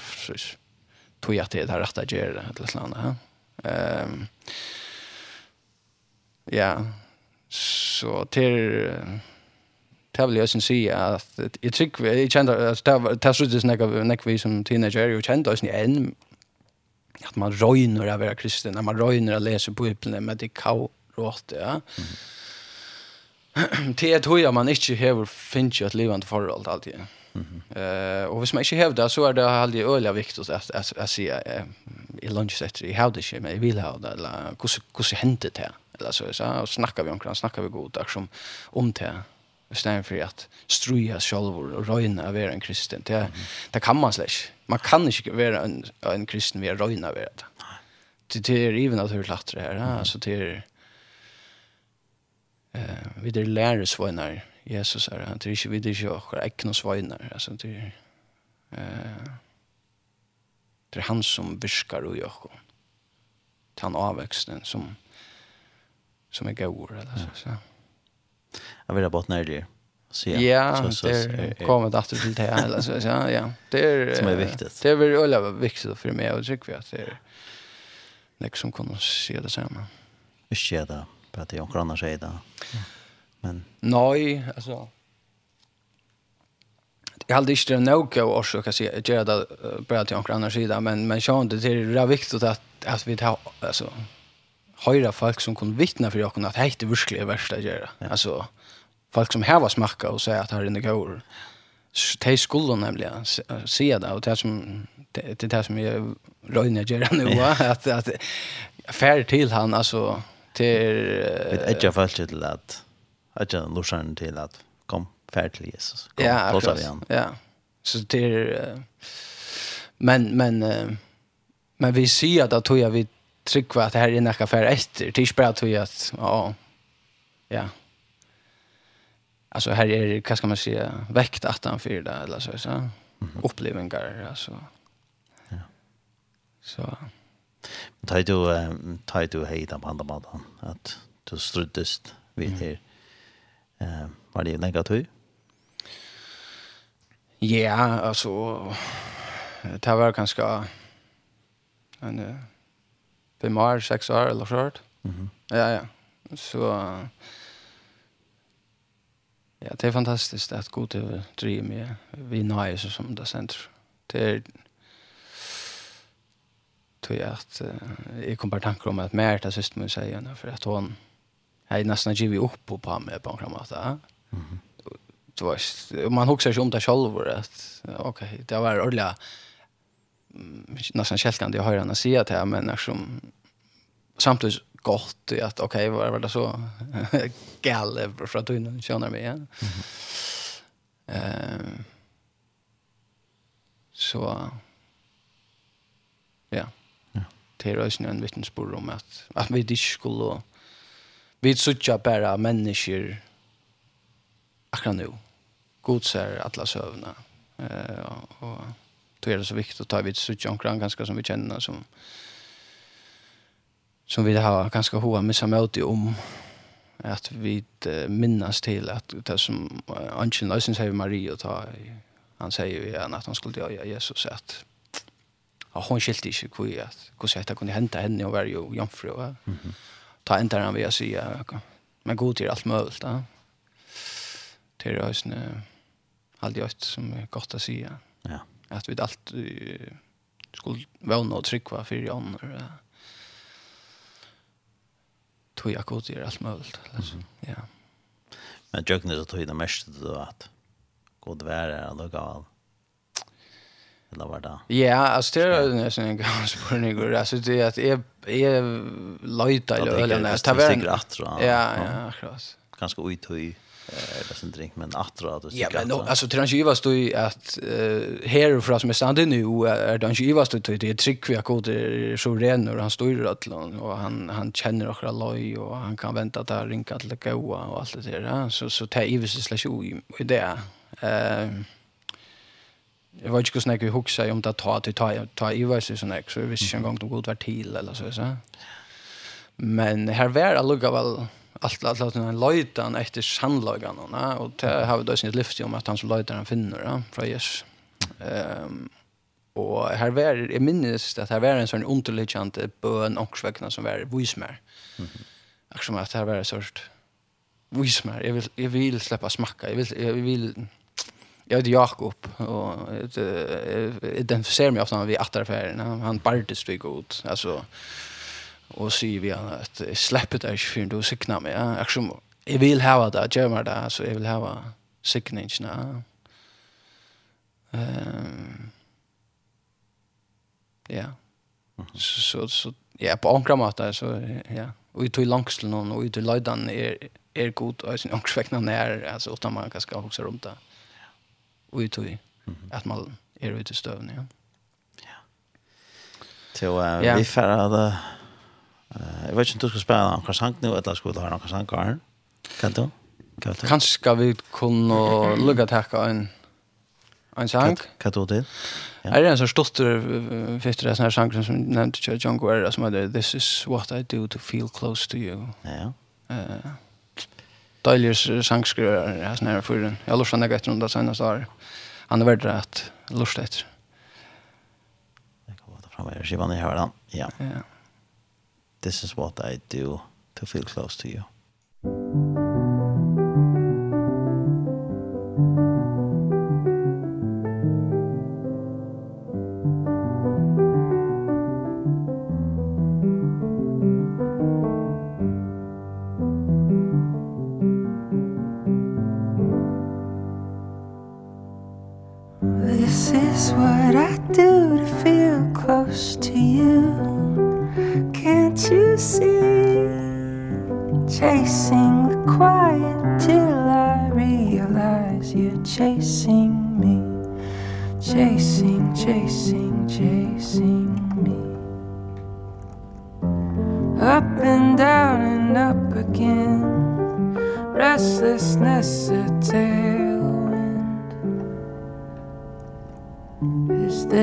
tog jag till det här rätta göra det eller annat. Ehm ja. Så till Det vill jag sen säga att jag tycker jag kände att det var så det snäcka näck vi som teenager och kände oss än att man röjner att vara kristen när man röjner att läsa bibeln med det kau rått ja. Det tror jag man inte har finns ju ett levande förhåll alltid. Mm Mm och uh, hvis man inte har det, så är det aldri øyelig viktig att att at sige, i lunch etter, i how det shit men jeg vil ha det, eller hvordan hender det? Eller så, så och snackar vi omkring, snackar vi god dag som om det, istället för att struja själv och røyna av en kristen. Det, det kan man slik. Man kan inte vara en, en kristen ved å røyna av det. Det, det er even at hørt latter her, alltså det är eh vi er när Jesus är han det är inte vidare jag och egna svajnar alltså det är eh det är han som viskar och jag och han avväxten som som är god eller så så. Jag vill ha bort när det så ja så det kommer det till det eller så ja ja. Det är som är viktigt det är väl ölla viktigt för mig och tycker vi att det är nästan som kan se det samma. ikke ser det, på att det är omkring annars är det. Men... Nej, alltså... Jag hade inte det nog och så kan säga att jag hade börjat till någon annan sida men, men jag inte det är viktigt att, att vi tar alltså, höra folk som kan vittna för jag att det är verkligen värsta att göra. Ja. Alltså, folk som här var smacka och säga att här är det går. Det skulle nämligen se det och det som det, det som jag röjner göra nu att, att färd till han alltså till... Ett edge av fallet till att att jag lurar till att kom färd til Jesus. Kom, ja, akkurat. Ja. Så det är men men men vi ser att att tror jag vi trycker att det här är en affär efter. Det är bara tror jag att ja. Ja. Alltså här är vad ska man säga väckt att han för det eller så så. Mm -hmm. Upplevelser alltså. Ja. Så Ta du ta du hejda på andra måten att du struddest vid här. Eh, var det länge att Ja, alltså det var ganska en fem år, sex år eller så. Mm -hmm. Ja, ja. Så ja, det är fantastiskt att gå till tre med vi nöjer så som det center. Det är tror jag att jag kom på tankar om att Märta syster min säger för att hon jag nästan givet upp på mig på något sätt. Mhm. Det var man huxar sig om det själv att okej, det var ordla nästan kälkande jag hör henne säga det här men som samtidigt gott i att okej, okay, var det så gal för att du inte känner mig igen. Ehm så ja. Ja. Det är ju en vittnesbörd om att att vi inte skulle Vi suttja bara människor akkurat nu. God ser alla sövna. Eh, och då är det så viktigt att ta vid suttja omkring ganska som vi känner som som vi har ganska hoa missa möte om att vi minnas till att det som Anchen Lösen säger Maria ta han säger ju att han skulle göra Jesus att ja, hon skilte inte hur att hur sätt det kunde hända henne och var ju jomfru. Mm -hmm ta inte den vi jag säger. Men god till allt möjligt. Ja. Till det hösten allt som är gott att säga. Ja. Att vi allt skulle vara och trycka för i Ja. Tog jag god till allt möjligt. Ja. Men jag tycker att det är mest att god värre är det gav Eller var det? Ja, alltså det är nästan en gammal spårning. Alltså det är att jag är lojta eller ölen. Det är inte attra. Ja, ja, akkurat. Ganska uthöj. Det är drink, men attra att det Ja, men alltså till den kivas då är att här för som med standen nu är den kivas då det är trick vi har gått så ren och han står att lång och han han känner också loj och han kan vänta att han ringa till goa och allt det där. Så så tar Ivis slash i det. Ehm Jag vet inte hur snäck vi huxar om det tar till ta ta i vad så snäck så visst en gång de god vart till eller så så. Men här var det lugga väl allt allt en löjtan efter sandlagen och och det har då sin lyft om att han som han finner ja från Jesus. Ehm och här var det minns att här var en sån underliggande bön och svekna som var vismer. Mhm. Mm som att här var det sort Vismer, Jag vill jag vill släppa smacka. Jag vill jag vill Jag heter Jakob och identifierar mig ofta vid attaraffären. Han bardes det god Alltså, och säger vi han att släppet är 24 du signar mig. Ja. Eftersom jag vill ha det, jag gör det. Så jag vill ha signingarna. Um, ja. Så, så, så ja, på ankra måte, så ja. Och i tog langslen och i tog löjdan är, är god och sin ångsväckna när, alltså, utan man kan kanske också runt det och ut och att man är ute i stövn igen. Ja. Så vi uh, jag vet inte om du ska spela någon sang nu eller ska du ha någon sang kvar? Kan du? Kan du? Kanske ska vi kunna lugga tacka en en sang. Kan du det? Ja. Är det en sån stottor först det sån här sang som nämnde John Guerra som heter This is what I do to feel close to you. Ja. Eh deilig sangskriver här sån Jeg har Jag lustar något efter det seneste år. Han är värd att lusta etter. Jeg kan vara fram här skivan i hörnan. Ja. This is what I do to feel close to you. Thank.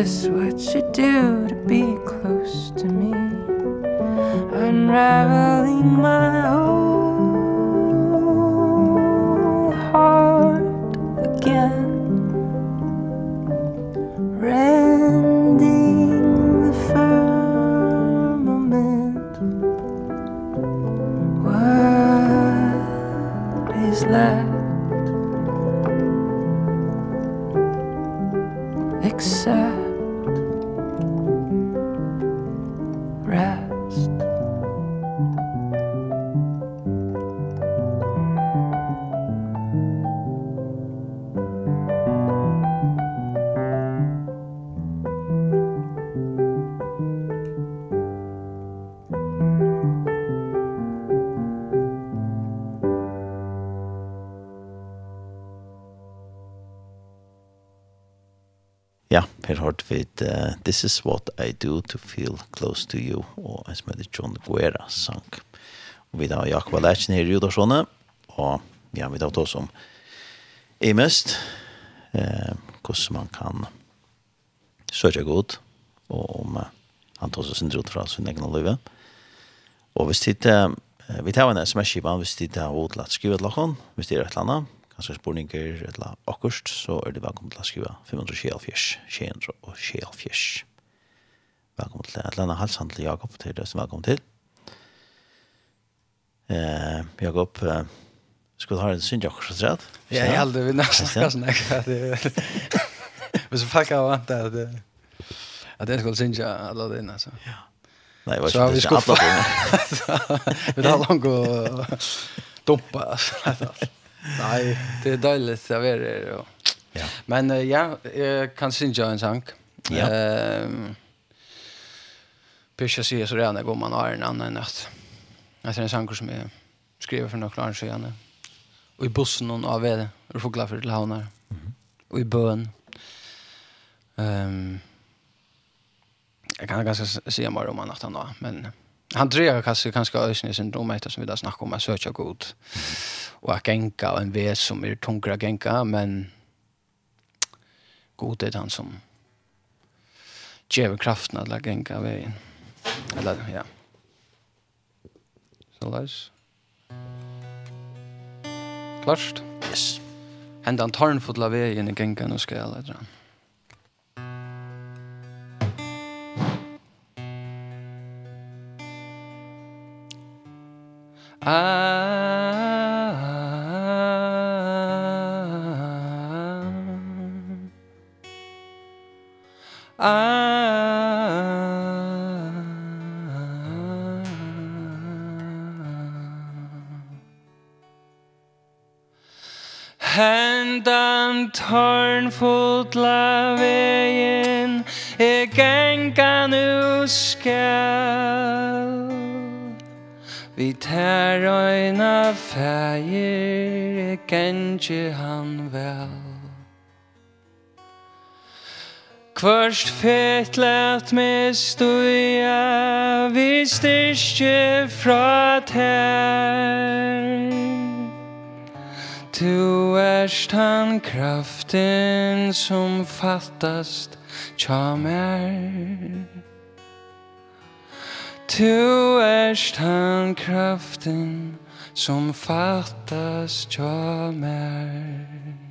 this what you do to be close to me. Unraveling my whole heart again. Rending the firmament. What is left? Per Hart vid uh, This is what I do to feel close to you og en som heter John Guerra sang. Og vi da har Jakob Alertsen her i Udarssone og ja, vi da har oss om i mest eh, hvordan man kan søke god og om uh, han tar seg sin drot fra sin egen liv. Og hvis det uh, vi tar en sms-skivan hvis det er hodlatt skrivet lakken, hvis det er et eller annet kanskje spurninger eller akkurat, så er det velkommen til å skrive 524, 224. Velkommen til et eller halsan til Jakob, til det som velkommen til. Eh, Jakob, eh, skulle du ha en synd akkurat så rett? Ja, jeg heldig vil nesten snakke sånn, ikke? Hvis folk har vant at det at jeg skulle synge alla det innan så. Ja. Nej, vad ska vi ska alla det. Vi tar långt och dumpa alltså. Nej, det är dåligt att vara det. Ja. ja. Men uh, ja, jag kan synja en sank. Ja. Ehm Pesha sier så redan går man har en annan natt. Alltså en sang som jag skriver för några år sedan. Och i bussen någon av det, och får glad för till havnar. Mm. Och i bön. Ehm Jag kan ganska säga mer om annat än men han drejer kanske kanske ösnis syndrom efter som vi där snackar om att söka god. Mm og jeg genka en ve som er tungere genka, men god er han som djever kraften at la genka vei. Eller, ja. Så leis. Klarst? Yes. Hendan tarnfotla veien i genka nå skal jeg lette. Ah Hendan torn fotla vegin E genga nu skal Vi tær øyna fægir E gengi han vel. Først fett let me stuja Vi styrke fra tær. Tu erst han kraften som fattast tja mer Tu erst han kraften som fattast tja mer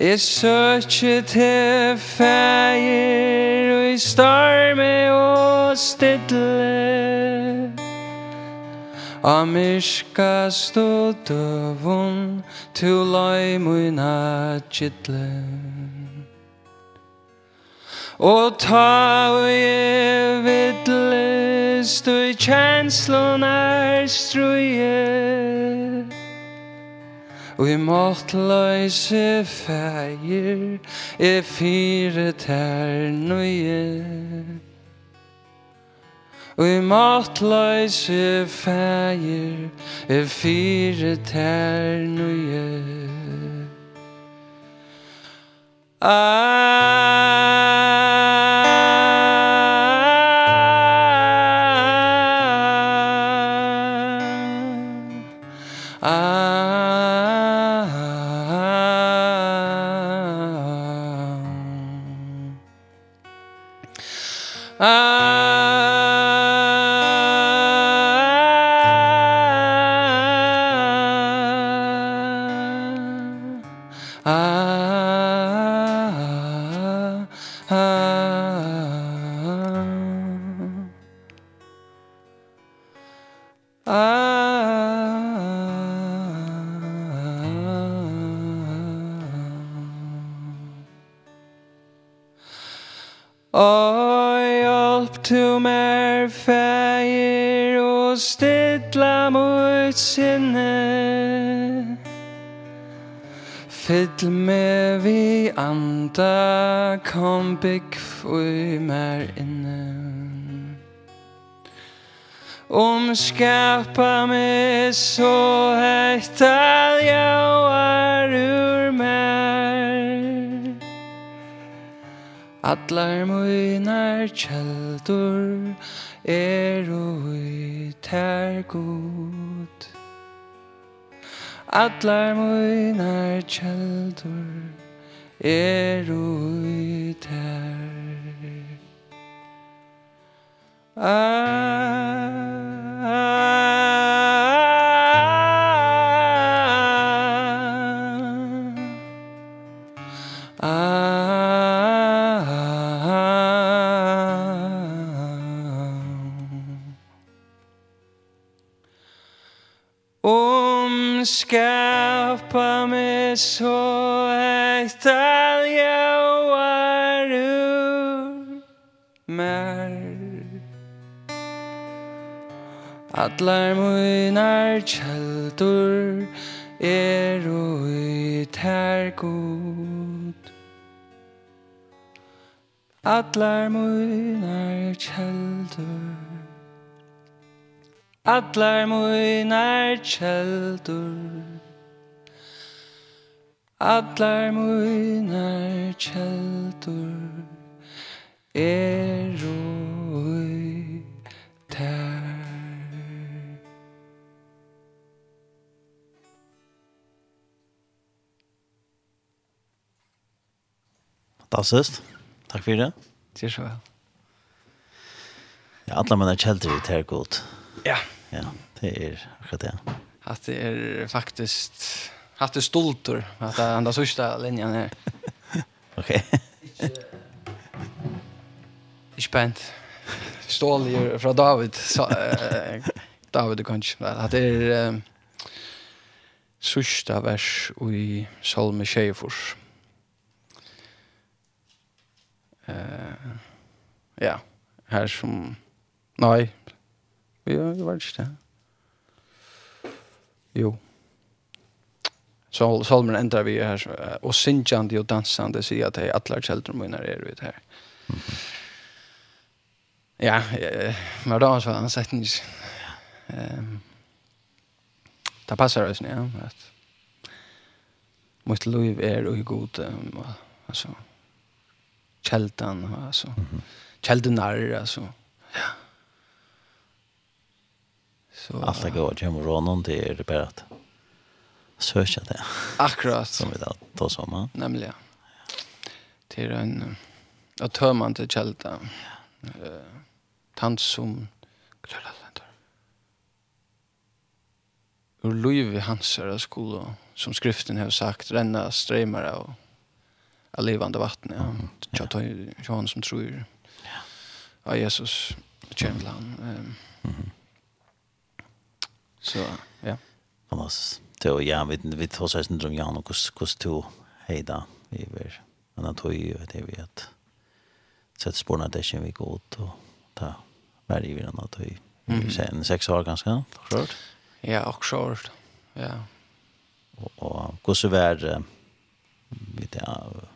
Jeg søker til feir og i storme og stidle A myrka stå døvun til løy muna gittle Og ta og jeg vidle stå i kjenslun er struje Og i måttløyse feir E fire tær nøye Og i måttløyse feir E fire tær nøye Ah ofta kom bygg fui mer inne. Omskapa mig så hett att jag är ur mer Allar munar kjeldur er ui ter god. Allar munar kjeldur er ut her Ah, ah, ah, Omskapa mig så skal ljóar ur mer Atlar munar kjaldur er ui ter god Atlar munar kjaldur Atlar munar kjaldur Atlar munar kjeldur er oi tær Fantastisk. Takk for det. Sier så vel. Ja, alla munar kjeldur er tær godt. Ja. Ja, det er akkurat det. At det er faktisk haft det stoltor att han där sista linjen här. Okej. Ich pent. Stål ju David. Så, äh, David kanske. Att det er um, sista vers i Salme Tjejfors. Eh uh, ja, her som Nei, Vi har ju varit där. Jo. Så salmen ändrar vi här och synjande och dansande säger att det är alla källor mina är det här. Ja, men då så han sagt inte. Ehm Det passar oss nu, ja. Att mitt liv är och god alltså kältan alltså kältan är alltså ja. Så allt det går jag med Ronan det är det bara att söka det. Akkurat. Som vi då tar som. Nämligen. Till en att tömma inte kälta. Eh tant som klara länder. Ur Louis Hansar skola som skriften har sagt renna strömmar av av levande vatten. Ja. Mm. Jag tar ju Johan som tror. Ja. Ja Jesus känner han. Ehm. Så ja. Thomas då ja vi vi tar sig syndrom ja och kus kus to hejda vi ver. men att tog ju det vi att sätt spårna det känner vi gott och ta varje vi något hur mm. sen sex år ganska klart ja och short ja och och kus vär vet jag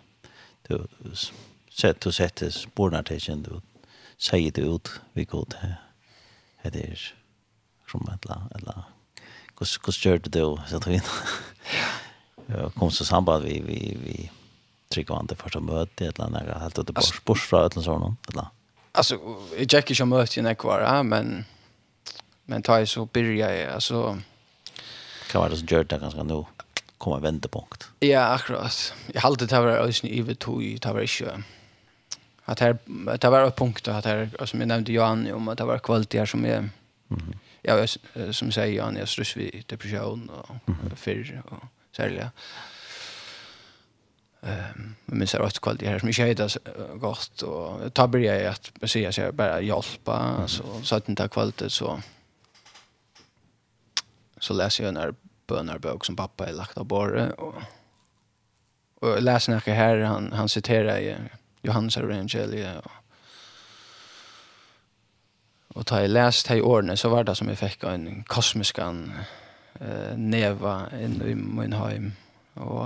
du sett och sett spårna det känner du säger det ut vi gott det är som att la hur hur gjorde du så att vi kom så samband vi vi vi tryckte an det första mötet ett land där helt åt bort bort från ett sånt eller alltså jag gick ju mötet i Nekvara men men tar ju så börja jag alltså kan vara så gjort det ganska nu komma vändepunkt. Ja, akkurat. Jag har det här var ösn i vet tog, det var inte att här det var ett punkt att här som jag nämnde Johan om att det var kvalitet som är mm ja, som säger Jan, jag stress vid depression och förr och särliga. Ehm men så rätt kvalitet här som inte heter gott och ta börja jag att säga så jag bara hjälpa så så att inte kvalitet så så läser jag när bönarbok som pappa har lagt av borre och och läser när här han han citerar Johannes evangeliet och Og da jeg leste de årene, så var det som jeg fikk en kosmisk eh, neva inn i min heim. Og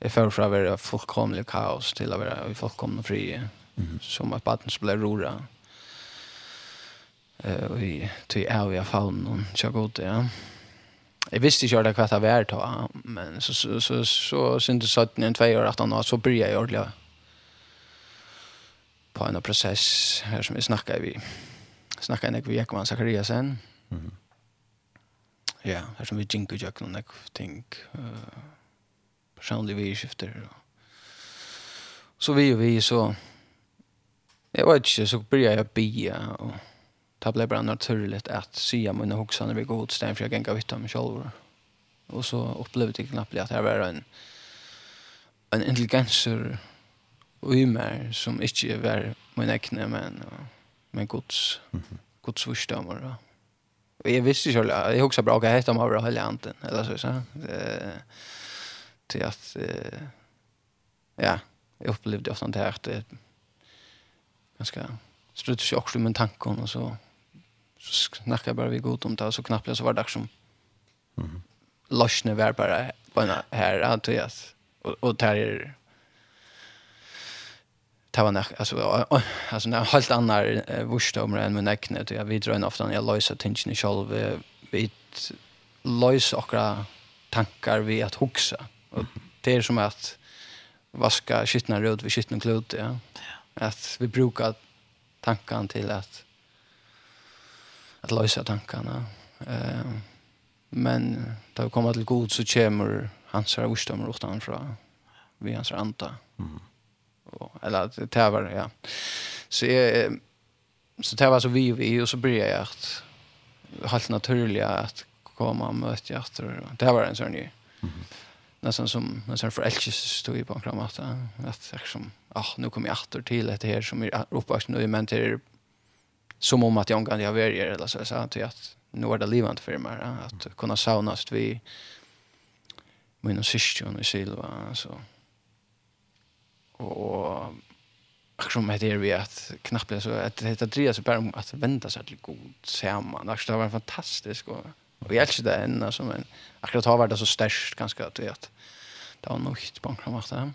jeg følte fra å være fullkomlig kaos til å være i fullkomlig fri, mm -hmm. som at baden ble rora. Eh, og i tog av jeg faun og tja god, ja. Jeg visste ikke hva det var da, men så, så, så, så syntes 17 en 2 år, 18 år, så blir jeg ordentlig på en prosess her som vi snakket i snakka en ekvi Jakob Zakariasen. Mm -hmm. Ja, her som vi jinko jök noen ekvi ting, uh, personlig vi skifter. Så vi og vi, så, jeg vet ikke, så började jeg bia, og det ble bare naturligt at sya mine hoksaner vi god stein, for jeg genga vitt av meg sjálfur. Og så opplevde jeg knappt at det var en, en intelligenser i meg som ikke var min ekne, men, og, med Guds, mm -hmm. Guds vursdamer. Ja. Og jeg visste ikke, jag också bra att jag heter om over hele eller så, så. Det, att eh, ja, jag upplevde ofta det här att det ganska strutt sig också med tanken, och så, så snackade jag bara vi god om det, och så knapt så var det som mm -hmm. løsene var bara på en her, jag och och det är det var nästan alltså alltså en helt annan vurstom än med näcknet jag vidrar en ofta när jag löser tingen i själv vi löser några tankar vi att huxa. Och det är som att vaska skitna röd vid skitna klot ja. Att vi brukar tankan till att att lösa tankarna ehm men då kommer till god så kommer hans visdom utanför vi hans anta mm eller tävlar ja. Så jag så tävlar så vi vi och så blir jag att helt naturligt att komma och möta efter det var en sån ju. Mm. Nästan som en sån förälskelse stod i på en kramat att som ah nu kommer jag åter till det här som är uppvakst nu men det som om att jag kan jag väljer eller så så att jag nu är det livant för mig att kunna saunas vi men och sist silva så och akkurat som heter vi att knappt så att det heter så bara om att vända sig till god samman. Det var fantastiskt och och jag älskar det ända som en akkurat har varit så störst ganska att det att det var nog hit på en kram att det.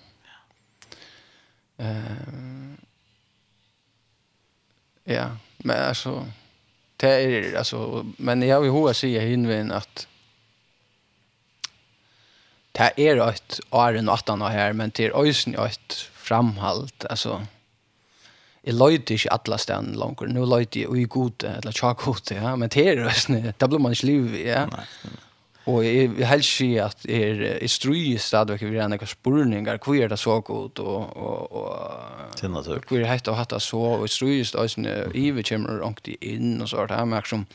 Ja, men alltså det är alltså men jag vill hur säga hinvin att Det er et åren og åttan her, men det er øysen et framhalt, alltså jeg løyde ikke alle stedene langer, nå løyde jeg i gode, eller tja gode, ja, men det er røsne, da blir man ikke liv, ja. Og jeg vil helst si at jeg, jeg strøyer stadigvæk ved en ekka spurningar, hvor er det så godt, og, og, og til natur. hvor er hett og hatt det så, og jeg strøyer stadigvæk, og Ive kommer rundt inn, og så er det her, men som,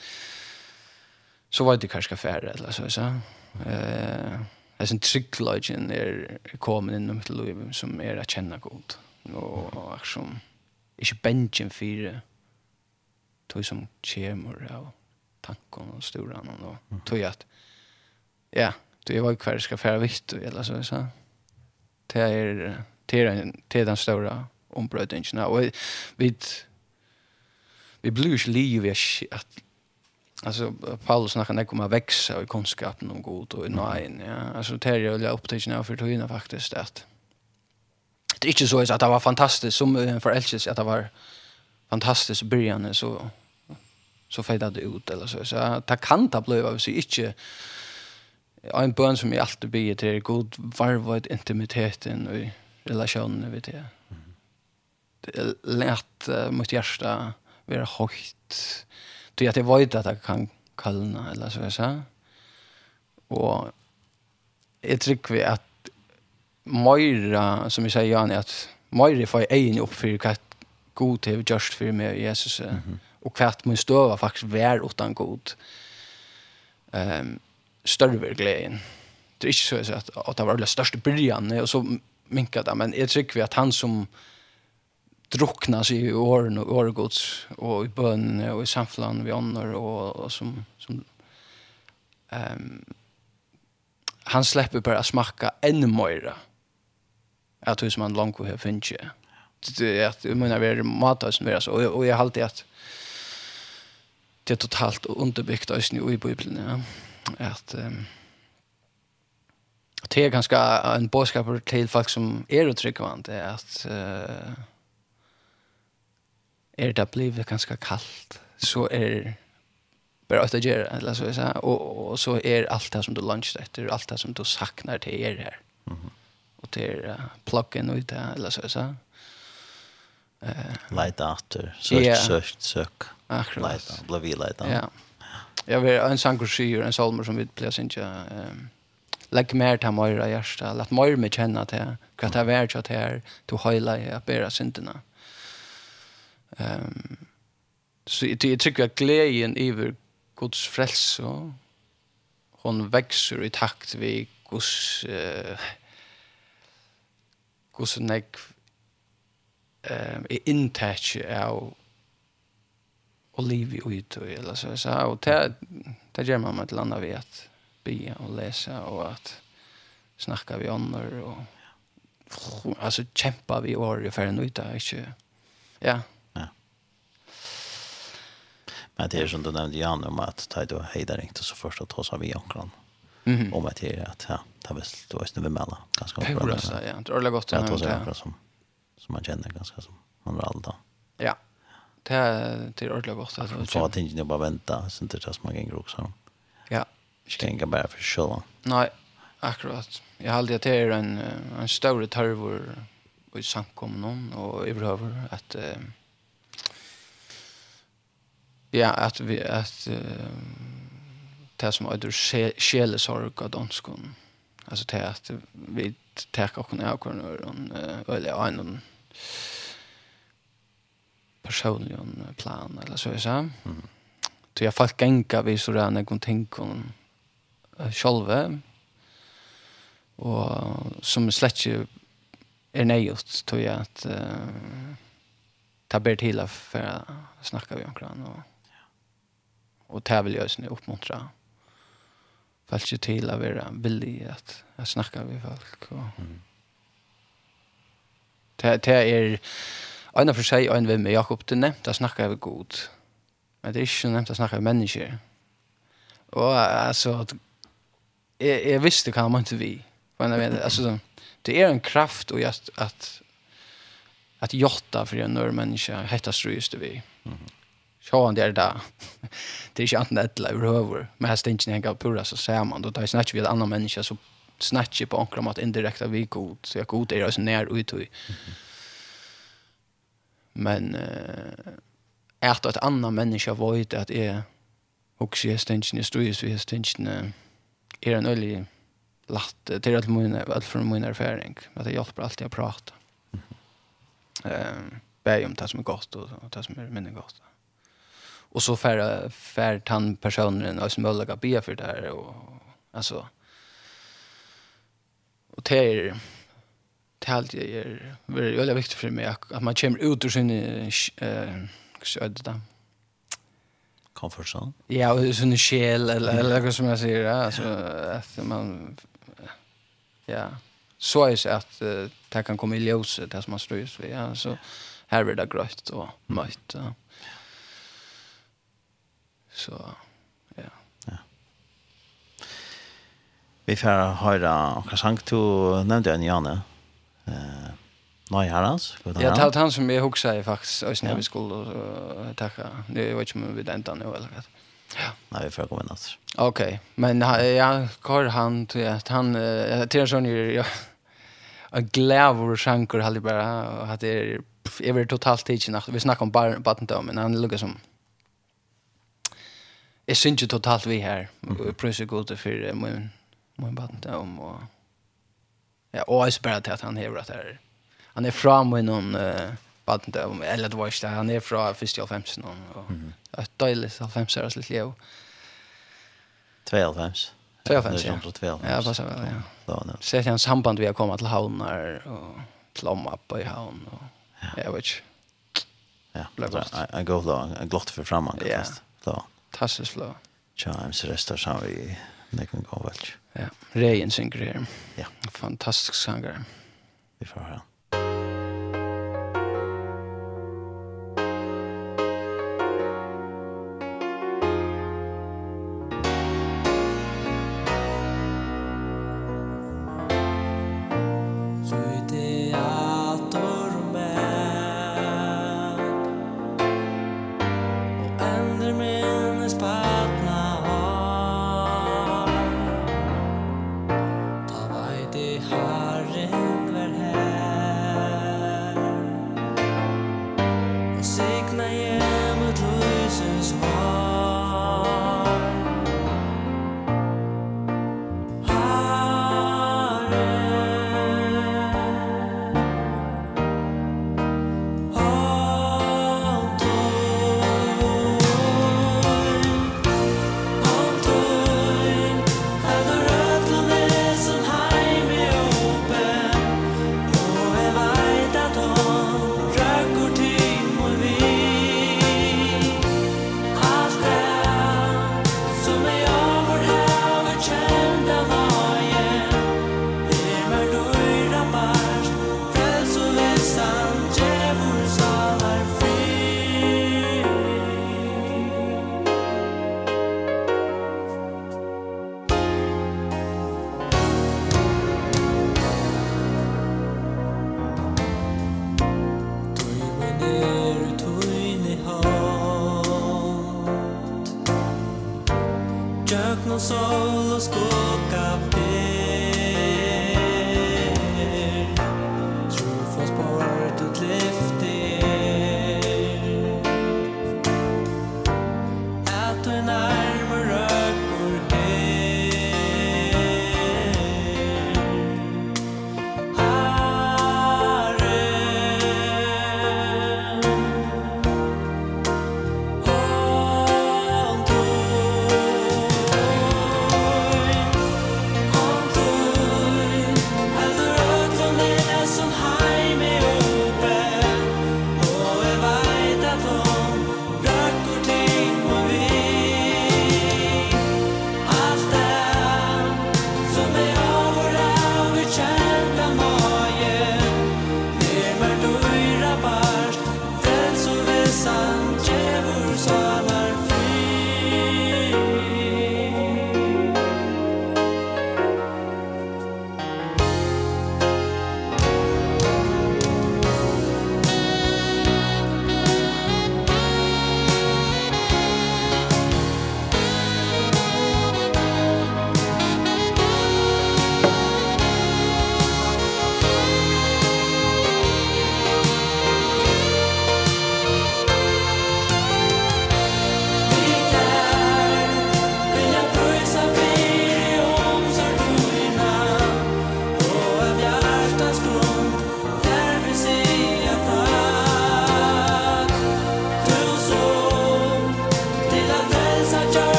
så var det kanskje færre, eller så, så. Eh, alltså tryggløgjen er kommer in i mitt liv som är att känna godt. och liksom ikke bänken för tog som kemor av tanken og storan og tog att ja, det var kvar ska färra vitt eller så så. Det är det är det den stora ombrödningen och vi vi blir ju liv att alltså Paulus snackar när kommer växa i kunskapen om god och nej ja. Alltså det är ju upptäckten av för tiden faktiskt att det är inte så att det var fantastiskt som en förälskelse att det var fantastiskt början så så fejdade ut eller så så det kan ta blöva så sig inte en bön som jag alltid ber till god varvad intimiteten och relationen vid det. Det lät uh, mot hjärta vara högt Det att det var inte att jag kan kallna eller så jag sa. Och jag tycker vi att Moira, som jag säger Jan, att Moira får egen upp för vad god till gjort för mig Jesus. Mm -hmm. Och vad min stöva faktiskt vär utan god. Um, större glädjen. Det är inte så att, att det var det största början och så minkade det. Men jag tycker vi att han som drukna sig i åren och åregods och i bön och i samflan vi annor och, och som som ehm um, han släpper bara smaka ännu mer. Jag hur som han långt har finns. Det är att jag menar vi är som vi är så och och jag har alltid att det är totalt underbyggt ösn i bibeln ja. Att um, det är ganska en bådskap till folk som är otrygga vant det att uh, er det blivit ganska kallt så är bara att göra eller så så och, och så är allt det som du lunch efter allt det som du saknar till er här. Mhm. Mm och till uh, pluggen ut där eller så så. Eh light after search yeah. search sök. Akkurat. Light blå vi light. Ja. Jag vill en sangkursyr en salmer som vi plejer synja ehm lägg mer till mig i hjärta, låt mig mig känna till, kvart av värld att här, till i att bära synderna. Mm Ehm så det tycker jag glädjen över Guds frälse hon växer i takt vi Guds eh Guds nek ehm i intach av olivi ut och eller så så och det det gör man med landa vet be och läsa och att snacka vi andra och alltså kämpa vi år i färden ut där inte ja. Men det er som du nevnte, Jan om att ta då hejdar inte så først att ta sig av omkran Mm. Om at det er at, ja, det er vill då är snubbe mellan ganska bra. Det är ja. Det är gott att ta som som man kjenner ganske som man vill alltid. Ja. Det är det är ordentligt gott att ta ting ni bara vänta så inte tas man gänger också. Ja. Tänka bara för själva. Nej. Akkurat. Jag hade det är en en större törvor i samkommun och överhuvud att eh, ja, at vi, at uh, det som er sjelesorg av danskene, altså det at vi tar akkurat av hverandre, eller en personlig plan, eller så jeg sa. Mm. Så jeg falt genka vi så der noen ting om sjølve, og som slett ikke er nøyot, tror jeg at uh, ta ber til for å snakke vi omkring, og Och det vill jag snä uppmuntra. Falls ju till att vara villig att, att snacka med folk. Och... Mm. Det, det är en av för sig och en vän med Jakob. Det är nämnt att snacka över god. Men det är inte nämnt att snacka över människor. Och alltså, jag, jag visste kan man inte vi. Men, Alltså, det är en kraft och att, att att jotta för en nörd människa hetta ströst vi. Mm. Sjåan det er da. Det er ikke annet etla ur høver. Men her stendjen henger pura så ser man. Da er snakker vi et annet menneske så snakker på omkring om at indirekta vi god. Så jeg god er også nær ut i. Men uh, at et annet menneske vet at jeg også er stendjen, jeg stod vi stendjen, er en øyelig latt til alt mun alt for min erfaring at det hjelper alltid att prata. Ehm um, om det som är gott och det som er mindre gott och så för för tant personen och som möjliga be för det här och alltså och det är det allt det är väldigt viktigt för mig att man kommer ut ur sin eh så det där comfort zone. Ja, och sån själ eller eller vad som jag säger alltså att man ja så är det att det kan komma i ljuset det som man strös vid. Ja, så här blir det grött och mött. Ja. Så, ja. ja. Vi får höra hva sang du nevnte en Janne. Eh, Nei herrens. Ja, det var han som jeg huksa i faktisk, og når vi skulle uh, takka. Det var ikke mye vi denta nå, eller hva. Ja. Nei, vi får komme inn altså. Ok, men ja, hva han, han, uh, til en sånn, ja, en glævor sjanker, hadde bare, at det er, jeg var totalt tidsnatt, vi snakket om badendom, men han lukket som jeg synes jo totalt vi her, og jeg prøver så godt for min, min baden om, og ja, og jeg spørre til at han hever at her, han er fra min noen uh, baden til om, eller det var ikke det, han er fra 1.5 noen, og det er deilig 1.5 er litt liv. 2.5? 2.5, ja. Ja, passer vel, ja. Så det er en samband vi har kommet til havnar og til omappe i havn, og jeg vet ikke. Ja, en god lov, en glott for framman, Ja, fantastisk flow. Chimes restar som vi nekon gå vel. Ja, Rejen synger her. Ja. Fantastisk sanger. Vi får høre han.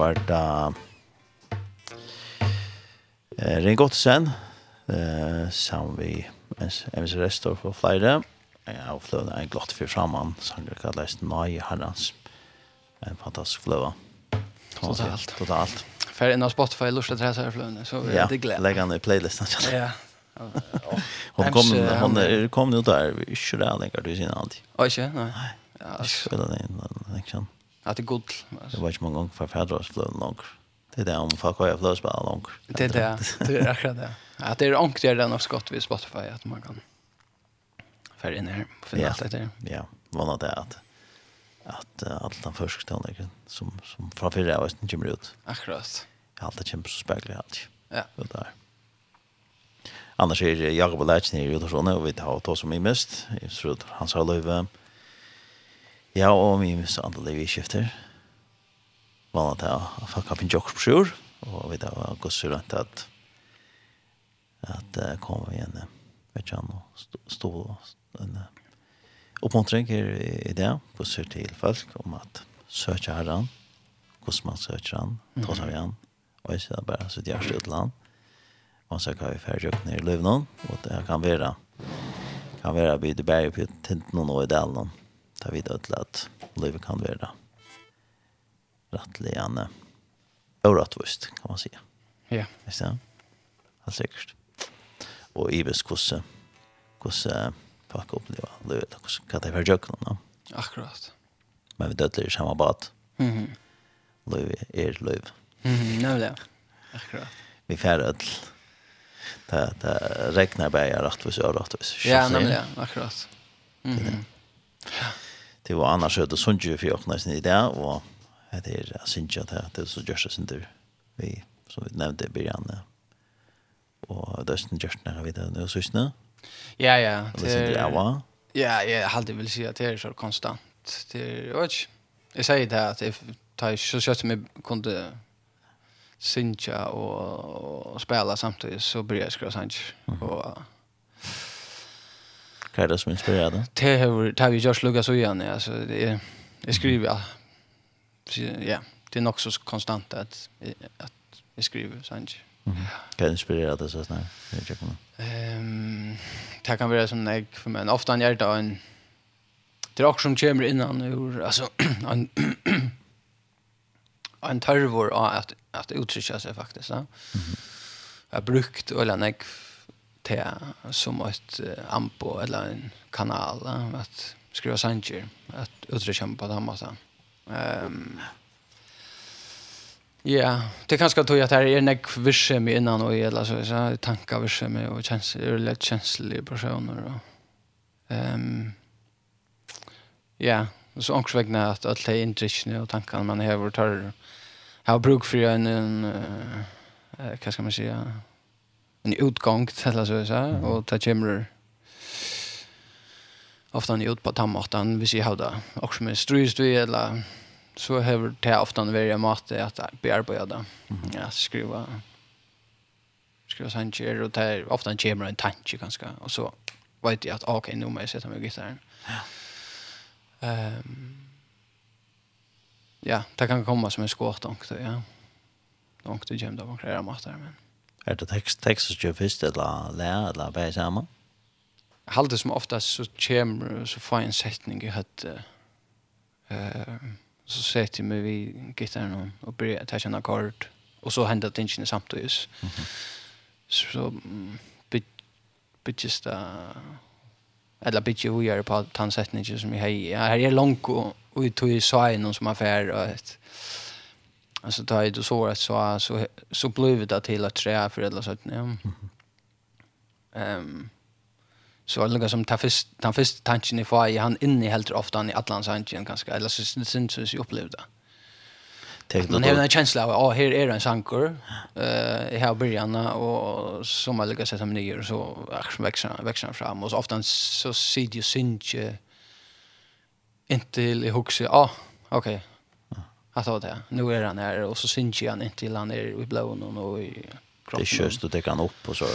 var det eh, Ring Gottesen, eh, sammen vi MS Restor for flere. Jeg har fløvet en glott for framman, sanger kalles Nøy Herrens. En fantastisk fløve. Totalt. Totalt. Fær inn av Spotify, lort tre hese her fløvene, så ja, det glede. Ja, legg han i playlisten. Ja, hon kom hon är kom nu där vi kör där länkar du sin alltid. Oj, nej. Ja, spelar den den kan. At det er god. Det var ikke mange ganger for færdrådsbløven langer. Det er det om folk har fløsball langer. Det er det, det er akkurat det. At det er ordentligere enn skott ved Spotify, at man kan fære inn her og finne alt etter. Ja, vannet det at at alt den første tonleggen som, som fra fyrre av Østen kommer ut. Akkurat. Jeg har alltid kjempet så spekler jeg. Ja. Det der. Annars er Jakob og Leitjen i Udorsone, og vi tar oss som i mest. Jeg tror han sa løyve. Ja Ja, og vi minst andre liv i skifter. Vannet til å fucka opp en jokk på sjur, og vi da var gått så rundt at at uh, kom vi igjen, vet ikke han, og stå en oppmuntring i det, gått så til folk om at søke herran, hvordan man søker han, ta seg igjen, og ikke bare sitt hjerte ut til han. Man søker vi ferdig opp ned i løvnån, og det kan være, kan være bygd i berg på tinten og i delen, ta vid ödla att livet kan vara rattligande orättvist kan man säga. Ja. Visst är det? säkert. Och i vis kusse kusse folk uppleva livet och kusse katta för jöklarna. Akkurat. Men vi dödlar i samma bad. Mm -hmm. Livet är liv. Mm -hmm. Det. Akkurat. Vi färd ödl. Det, det regnar bara rättvis och rättvis. Ja, nämligen. Akkurat. Mm -hmm. Det. Ja det var annars så det sånt ju för öppnas i där och det är synd att det är så just sen inte vi som vi nämnde i början och det är synd just när vi där nu så snä ja ja det är ja ja jag hade väl säga att det är så konstant. Det oj jag säger det att if tar så kött som jag kunde synja och, och spela samtidigt så börjar jag skriva sanch och Hva er det som inspirerer deg? Det har, det har vi gjort lukket så igjen, altså, det er, jeg skriver, ja. Så, ja, det er nok så konstant at, at jeg skriver, sant? Mm -hmm. Hva inspirerer deg så snart? Jeg um, det kan være som jeg, for meg, ofte han gjør det en, det er også som kommer innan, ur, altså, en, en tørvor av at, at uttrykker seg faktisk, ja. Mm -hmm. Jeg har brukt, eller nekv, te som ett ampo eller en kanal att skriva sanger att utrekämpa på den måten. Ehm Ja, det kanske tog att det är nek visse med innan och eller så så tankar visse med och känns är lätt känsliga personer och ehm ja, så också vägna att att det inte och tankarna man har tar har bruk för en en eh vad ska man säga en utgång till så så mm. och ta chimmer ofta ni ut på tammartan vi ser hur det också med strust vi eller så har det ofta en väldigt mat att bearbeta det ja skriva skriva sanger och det ofta en kommer en tanke ganska och så vet jag att okej nu måste jag sätta mig i gitarren ja. Um, ja det kan komma som en skårdonk ja. Donk det kommer då man kräver mat där men Er det tekst, tekst som gjør først, eller lærer, eller bare sammen? Jeg halde som ofta så kommer, så får jeg en setning i høyde. Uh, så sätter jag mig vid gitarren och börjar ta at jeg Och så händer det inte tingene samtidig. Mm -hmm. Så bygges det eller bygge vi gjør på tansetninger som jag har. Her er langt og ut i søgnen som affär. Och, Og alltså ta i det såret så så så blev det till att trä för eller så ja. Ehm så alltså som tafist den första tanken i fai han inne helt ofta han i Atlantis tanken ganska eller så syns så jag upplevde. Man har en känsla av att här är en sankor. Eh här början och som man lägger sig som nyer så växer växer fram och så ofta så ser ju synge inte i huxa. Ja, okej att ha det. Nu är han här och så syns ju han inte till han är i blån och i kroppen. Det körs du täcker han upp och så.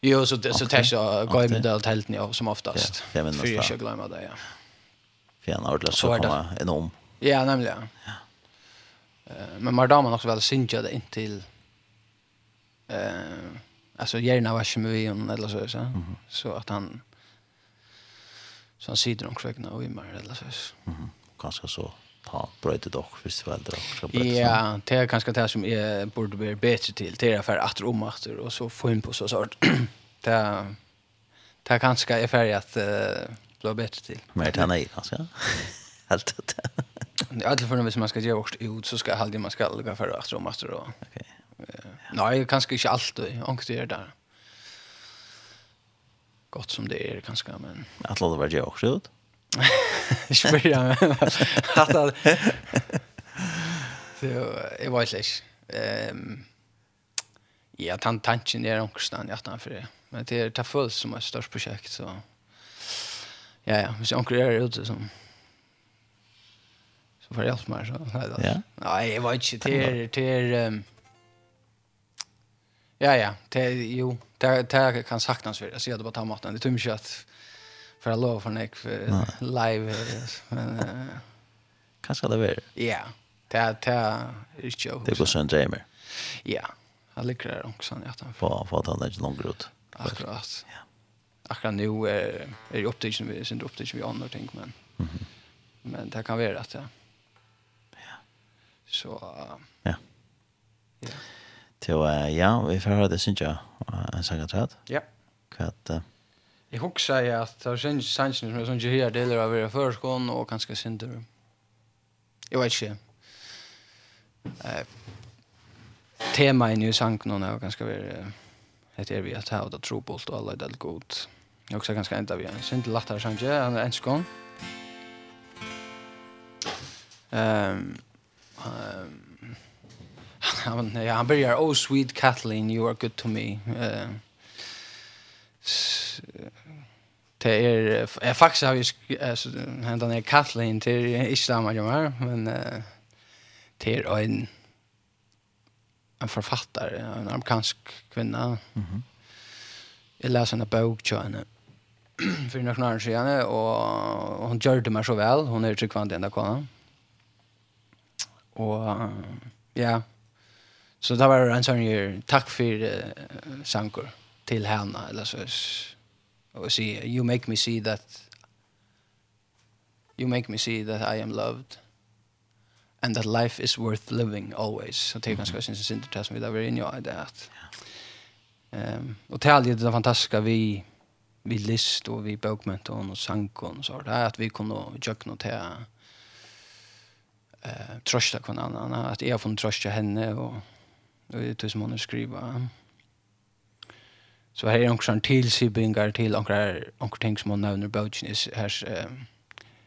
Jo, så det så tar jag går med allt helt ner som oftast. Ja, men för jag glömmer det, ja. För han det så komma enorm. Ja, nämligen. Ja. Eh Men Mardaman också väl syns ju det inte till eh alltså gärna var kemi eller så så så att han så han sitter omkring och i mer eller så. Mhm. Kanske så ha bröjt ett och visst väl det Ja, det är kanske det som är borde bli bättre till. Det är för att om att och så få in på så sort. det det kanske är färg att uh, bli bättre till. Men det är nej kanske. Helt det. Det är alltid för när man ska ge vårt ut så ska halda man ska lägga för att om att och Okej. Nej, kanske inte alltid. Angst är där. Gott som det är kanske men. Att låta vara jag också ut. Spyrja men att det. jag vet inte. Ehm ja, tan tanken är någonstans i attan för det. Men det är ta fullt som ett störst projekt så ja ja, hvis onkel är ute som så får jag hjälpa mig så. Nej då. Ja. Nej, jag vet inte Det till ehm Ja ja, det jo, det det kan saknas för. Alltså jag det bara ta maten. Det tror mig att för att lova för nek för live men uh, kanske det är ja det det är ju det går sen dreamer ja jag ligger där också när jag tar på för att han är långt ut. Akkurat. Ja. Akkurat nu är är ju optiken vi sen optiken vi andra ting men mm men det kan vara att ja. Så ja. ja. Til, ja, vi får höra det, synes Jag en sangatrat. Ja. Kvart. er? Jag huxar ju att det känns sansen som jag som gör delar av era förskon och ganska synder. Jag vet inte. Eh tema i ny sank någon är ganska väl heter vi att ha det tro på allt och alla det gott. Jag också ganska ända vi. Synd lättare sank jag han är enskon. Ehm ehm han han börjar oh sweet Kathleen you are good to me. Eh det är jag faktiskt har ju hända ner Kathleen till Islam och mer men till en en författare en amerikansk kvinna. Mhm. Jag läste en bok tror henne för några år sedan och hon gjorde mig så väl. Hon är tryckvand den enda konan. Och ja. Så där var det en sån här tack för uh, sankor till henne eller så or see you make me see that you make me see that I am loved and that life is worth living always. Så det är ganska syns det inte det som vi där är inne i det att. Ehm och det är det fantastiska vi vi list och vi bokmenton och sankon så där att vi kunde jökna till eh trösta kvar annan att jag får trösta henne och och det är som hon skriver. Så här är också en tillsibingar till några några ting som hon nämner Belgian is has um,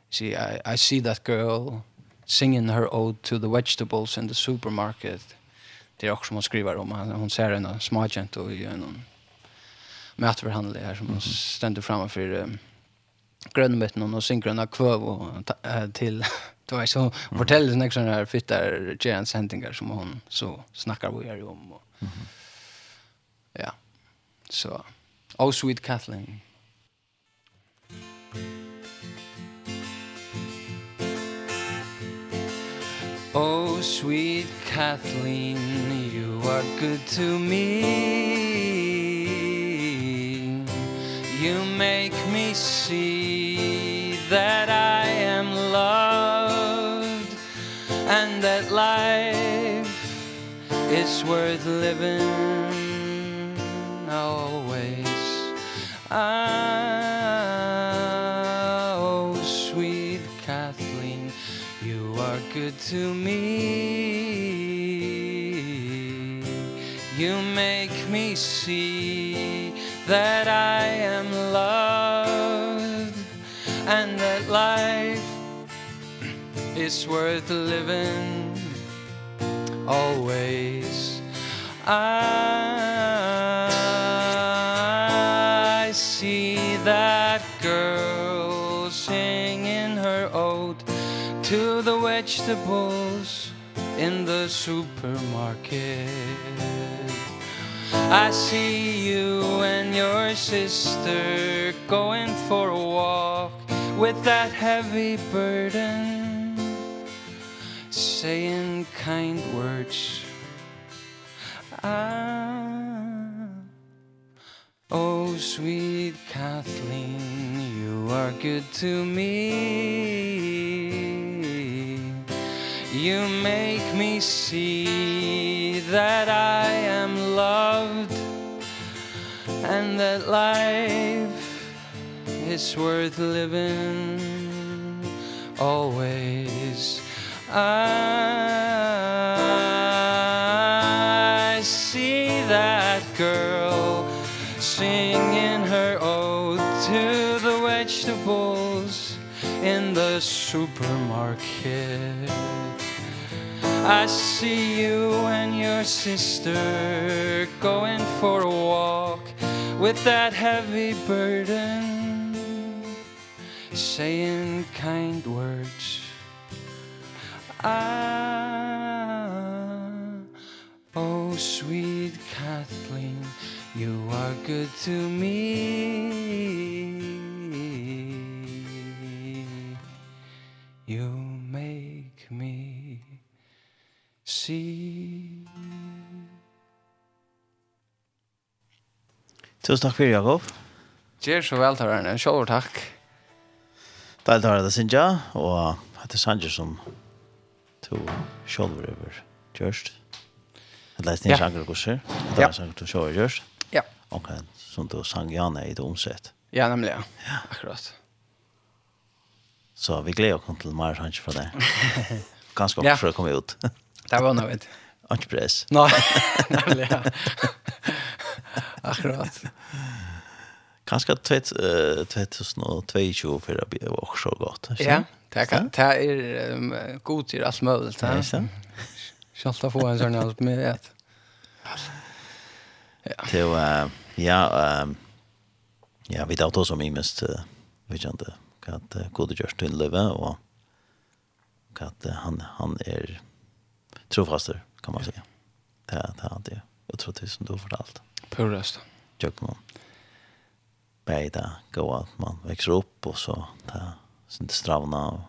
see I, I see that girl singing her ode to the vegetables in the supermarket. Det är också som hon skriver om. Hon ser en smågent och gör någon mätförhandling här som hon ständer framför um, grönmöten och synkrona kvöv och till då är så fortäller såna här fittar Jens Hentingar som hon så snackar vi om. Och, mm -hmm Så, Oh Sweet Kathleen. Oh Sweet Kathleen, you are good to me. You make me see that I am loved and that life is worth living always. Oh, sweet Kathleen You are good to me. You make me see That I am loved And that life Is worth living Always. I to the vegetables in the supermarket. I see you and your sister going for a walk with that heavy burden. Saying kind words. Ah Oh sweet Kathleen you are good to me you make me see that I am loved and that life is worth living always. I see that girl singing her ode to the vegetables in the supermarket. I see you and your sister Going for a walk With that heavy burden Saying kind words. Ah Oh sweet Kathleen You are good to me. si. Tusen takk for Jakob. Gjør så vel, tar Tarane. Sjål, takk. Deil tar det, Sintja. Og det er Sanger som to sjål over Gjørst. Jeg leste inn Sanger og Gosser. Det er Sanger til sjål over Gjørst. Ja. Og som du sang Janne i det omsett. Ja, nemlig. Ja. Akkurat. Så vi gleder oss til mer Sanger fra det. Ganske opp for å komme ut. Det var nog ett. Inte press. nemlig, ja. Akkurat. Kanske tvätt tvätt snå 22 för att bli också gott. Ja, det kan det er um, god til alt mulig. Ja, ikke sen. Schalt få en sånn allt med det. Ja. Till ja, ja, vi tar som i mest vi kjente, hva kände att god just till leva och att han han er, trofaster kan man säga. Det är det, är det. Jag tror det är som du har förtalt. Purröst. Jag kommer Beida gå att man växer upp och så där sin stravna och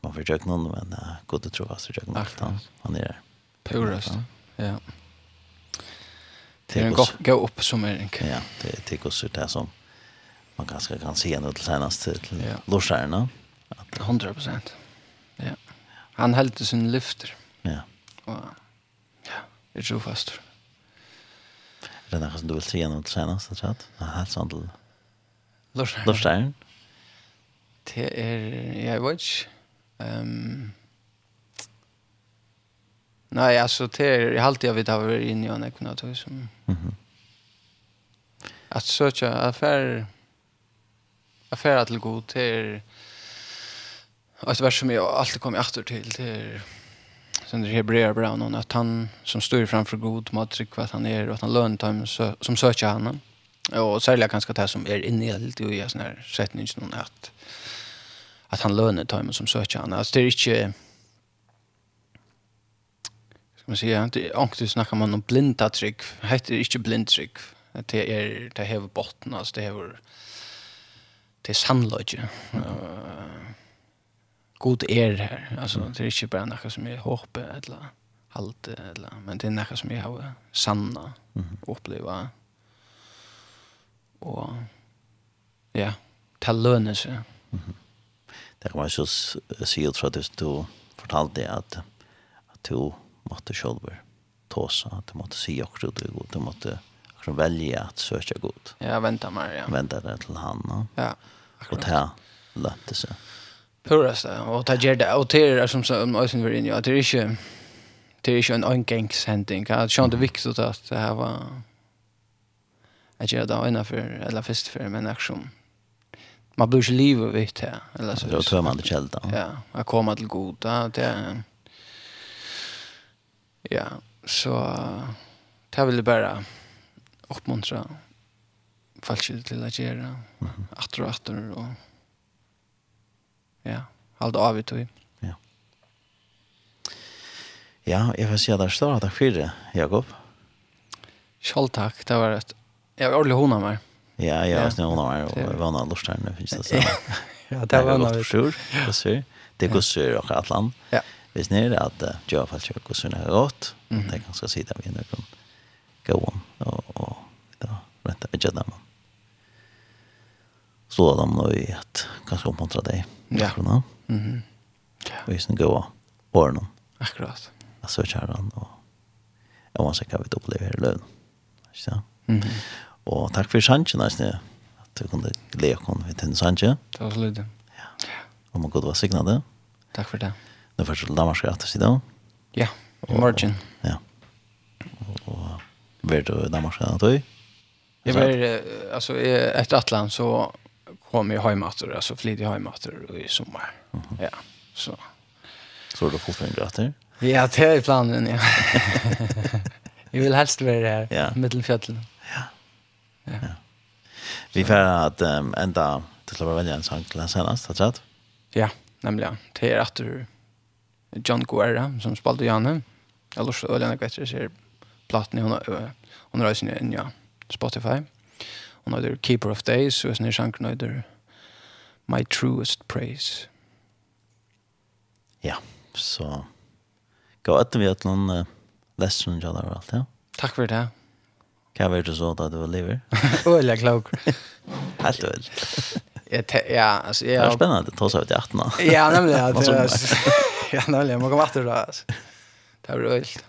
man får jag någon men uh, god att tro fast jag någon han han är där. Purröst. Ja. Det är en gå upp som är en Ja, det det går så där som man ganska kan se nu till senast till ja. lorsarna. 100 procent. Han heldte sin lyfter. Ja. Og ja, er trofast. Er det noe som du vil si gjennom til senest, rett og slett? Helt sånn til... Lorsleiren. Lorsleiren? Det er... Jeg vet ikke. Um, nei, altså, det er... Jeg halte jeg vet har vært inne i en ekvina som... Mm -hmm. At søtja affær... Affær til god, det er ett vers som jag alltid kommer åter till det är sen det hebreer bra någon att han som står framför god må tryck vad han är och att han lönt dem som söker honom. Och särskilt kanske det som är inne i lite i sån här sättning någon att att han lönar dem som söker han Alltså det är inte ska man säga inte anktus snackar man om blinda tryck. Heter inte blind tryck. Det är det här botten alltså det har det är sannlöje Mm god er her. Alltså det är inte bara något som jag hoppas eller allt eller men det är något som jag har sanna uppleva. Och ja, ta lönen sig. Mm -hmm. Det kan man ju se ut för att du fortalte att att du måste själv tåsa, att du måste se också du god, du måste akkurat välja att söka god. Ja, väntar mig ja. Vänta det till han. Ja, akkurat. Och det här löpte sig. Ja Purast, og det gjør det, og det er som Øysen var inne, at det er ikke, det er ikke en øyngengshending, at det er viktig at det her var, at gjør det innenfor, eller først for men mennesker som, man blir ikke livet vidt her, eller så. Det tror man det kjeldt, da. Ja, at komme til god, Ja, det er, ja, så, det vil jeg bare oppmuntre, falskje til å gjøre, atter og atter, og, ja, halda av i tog. Ja. Ja, jeg får si at det står at det Jakob. Kjall takk, det var et, jeg var ordentlig hona meg. Ja, jeg var snill hona meg, og jeg var noe lort her, det finnes det sånn. Ja, det var noe lort. Det er sur, det går sur og alt land. Ja. Visst ni er at jeg har falt kjøk og när er godt, og det kan ska sitta vid någon. Go on. Och och då rätta og slett dem. Så da må vi at kanskje omhåndra deg. Ja. Mhm. Mm ja. Vi ska gå på den. Akkurat. Alltså kärran och jag måste kan vi upplever det lön. Så. Mhm. Och tack för chansen alltså att du kunde leka kon vid den Sanchez. Det var så lite. Ja. Och man god var signade. Tack för det. Nu får du Danmark att se då. Ja, i morgon. Ja. Och vart du Danmark att du? Jag var alltså efter Atlant så kom jag hem åter alltså flyt jag hem åter i sommar. Mm -hmm. Ja. Så. Så då får jag gratis. Ja, det är planen. Ja. jag vill helst vara här ja. mittelfjällen. Ja. Ja. ja. Vi får att um, ända till att välja en sång till den har tror. Ja, nämligen. Det är att du John Guerra som spelade Janne. Jag så ölen och bättre ser plattan hon hon har sin in ja Spotify. Mm. Hon heter Keeper of Days, och sen er sangen heter My Truest Praise. Ja, så gå att vi att någon uh, lesson jag og allt, ja? Tack för det. Kan vi det så da du lever? Øl, jeg klok. Helt øl. Ja, altså, jeg... Det er spännande det tar seg ut i 18 år. ja, nämligen ja. Det, är ja, nämligen, man må komme etter det, altså. Det er ølt.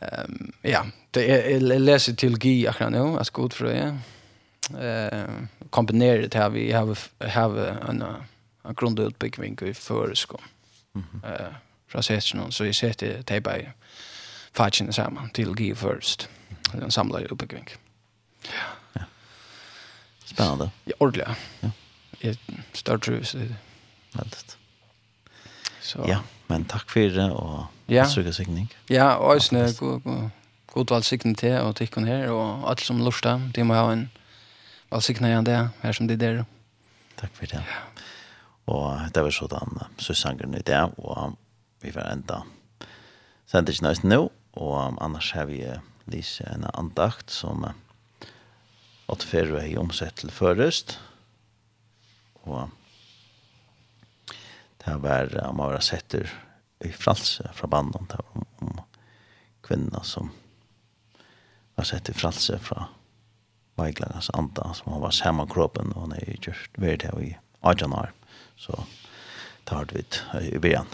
Ehm ja, det är läser teologi akkurat nu, att god för det. Eh kombinerar det här vi har have en en grundutbildning i förskolan. Mhm. Eh från sessionen så vi sätter det på fatchen samman teologi först. Den samlar uppbyggning. Ja. Spännande. Ja, ordentligt. Ja. Jag startar ju så. Väldigt. Så. Ja, men tack för det och Ja. Søker sikning. Ja, og isne god god god valsikning til og tikkun her og alt som lusta, de må ha en valsikning igjen det her som de der. Tack för det. Ja. Det var sådan sanger i det, och vi var enda sendt ikke nøyest nu och annars har vi lise en andakt som att færre er i omsett förrest. Och og det var, man var setter i fralse fra banden der om, om kvinner som var sett i fralse fra Vajglangas anda som han var samma kroppen og hon er just vært her i Ajanar så det har vi i byen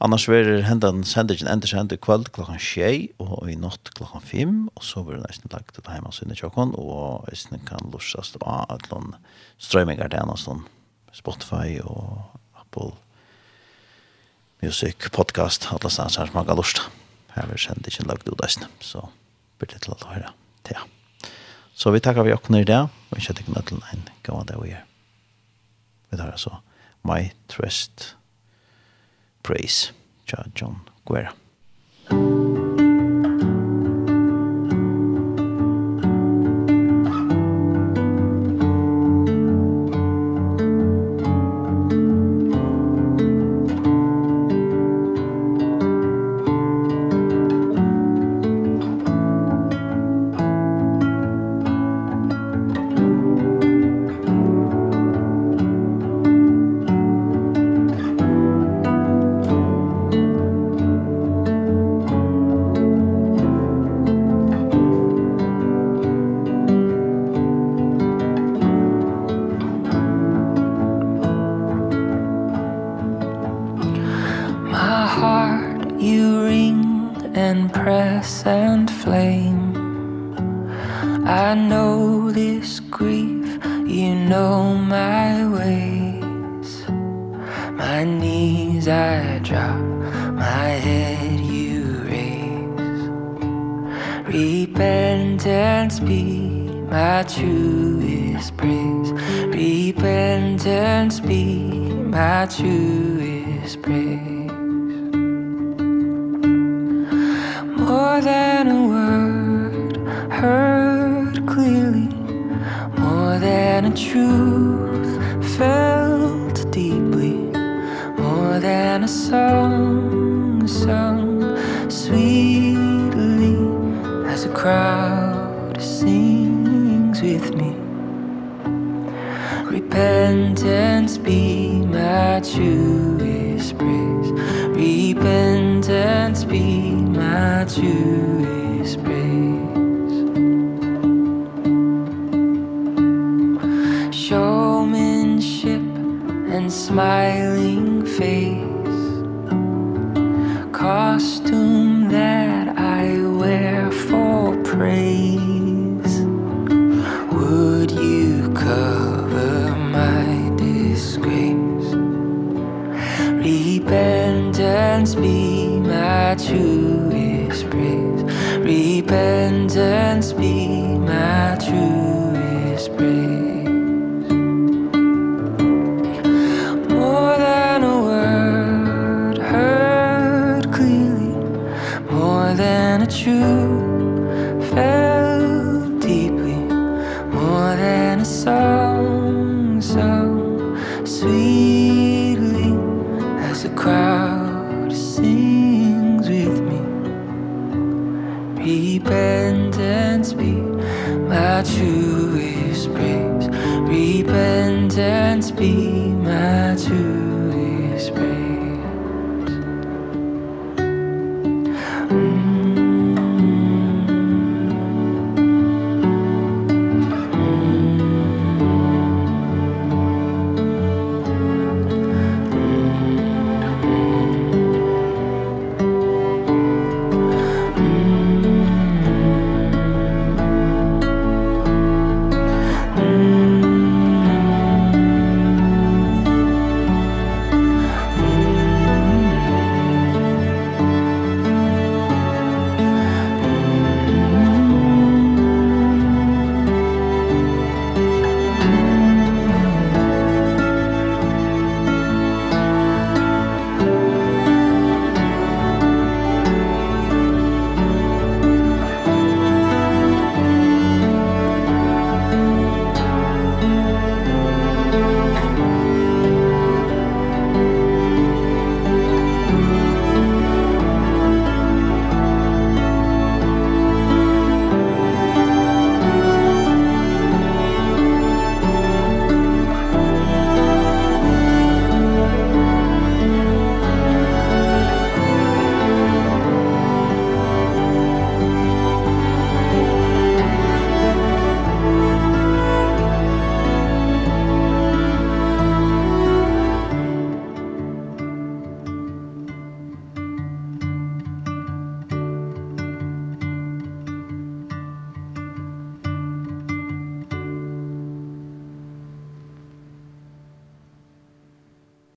annars var det hendan sendingen enda sent i kveld klokkan 6 og i natt klokkan 5 og så var det nesten lagt til hjemme sinne tjokken og nesten kan lursast av at noen strømmingar til en Spotify og Apple music, podcast, alla stans her som man kan lusta. Her vi kjent lagt ut eisne, så blir det til å høre til. Så vi tackar vi åkne i där och inte tenker nødt en gå där vi är Vi tar altså My Trust Praise, John Guerra. blame I know this grief you know my ways. My knees I drop my head you raise. Repentance be my truest praise. Repentance be my truest praise. more than a word heard clearly more than a truth felt deeply more than a song sung sweetly as a crowd sings with me. Repentance be my truth. to a space Showmanship and smiling face. Costume that I wear for praise. Would you cover my disgrace? Repentance be my true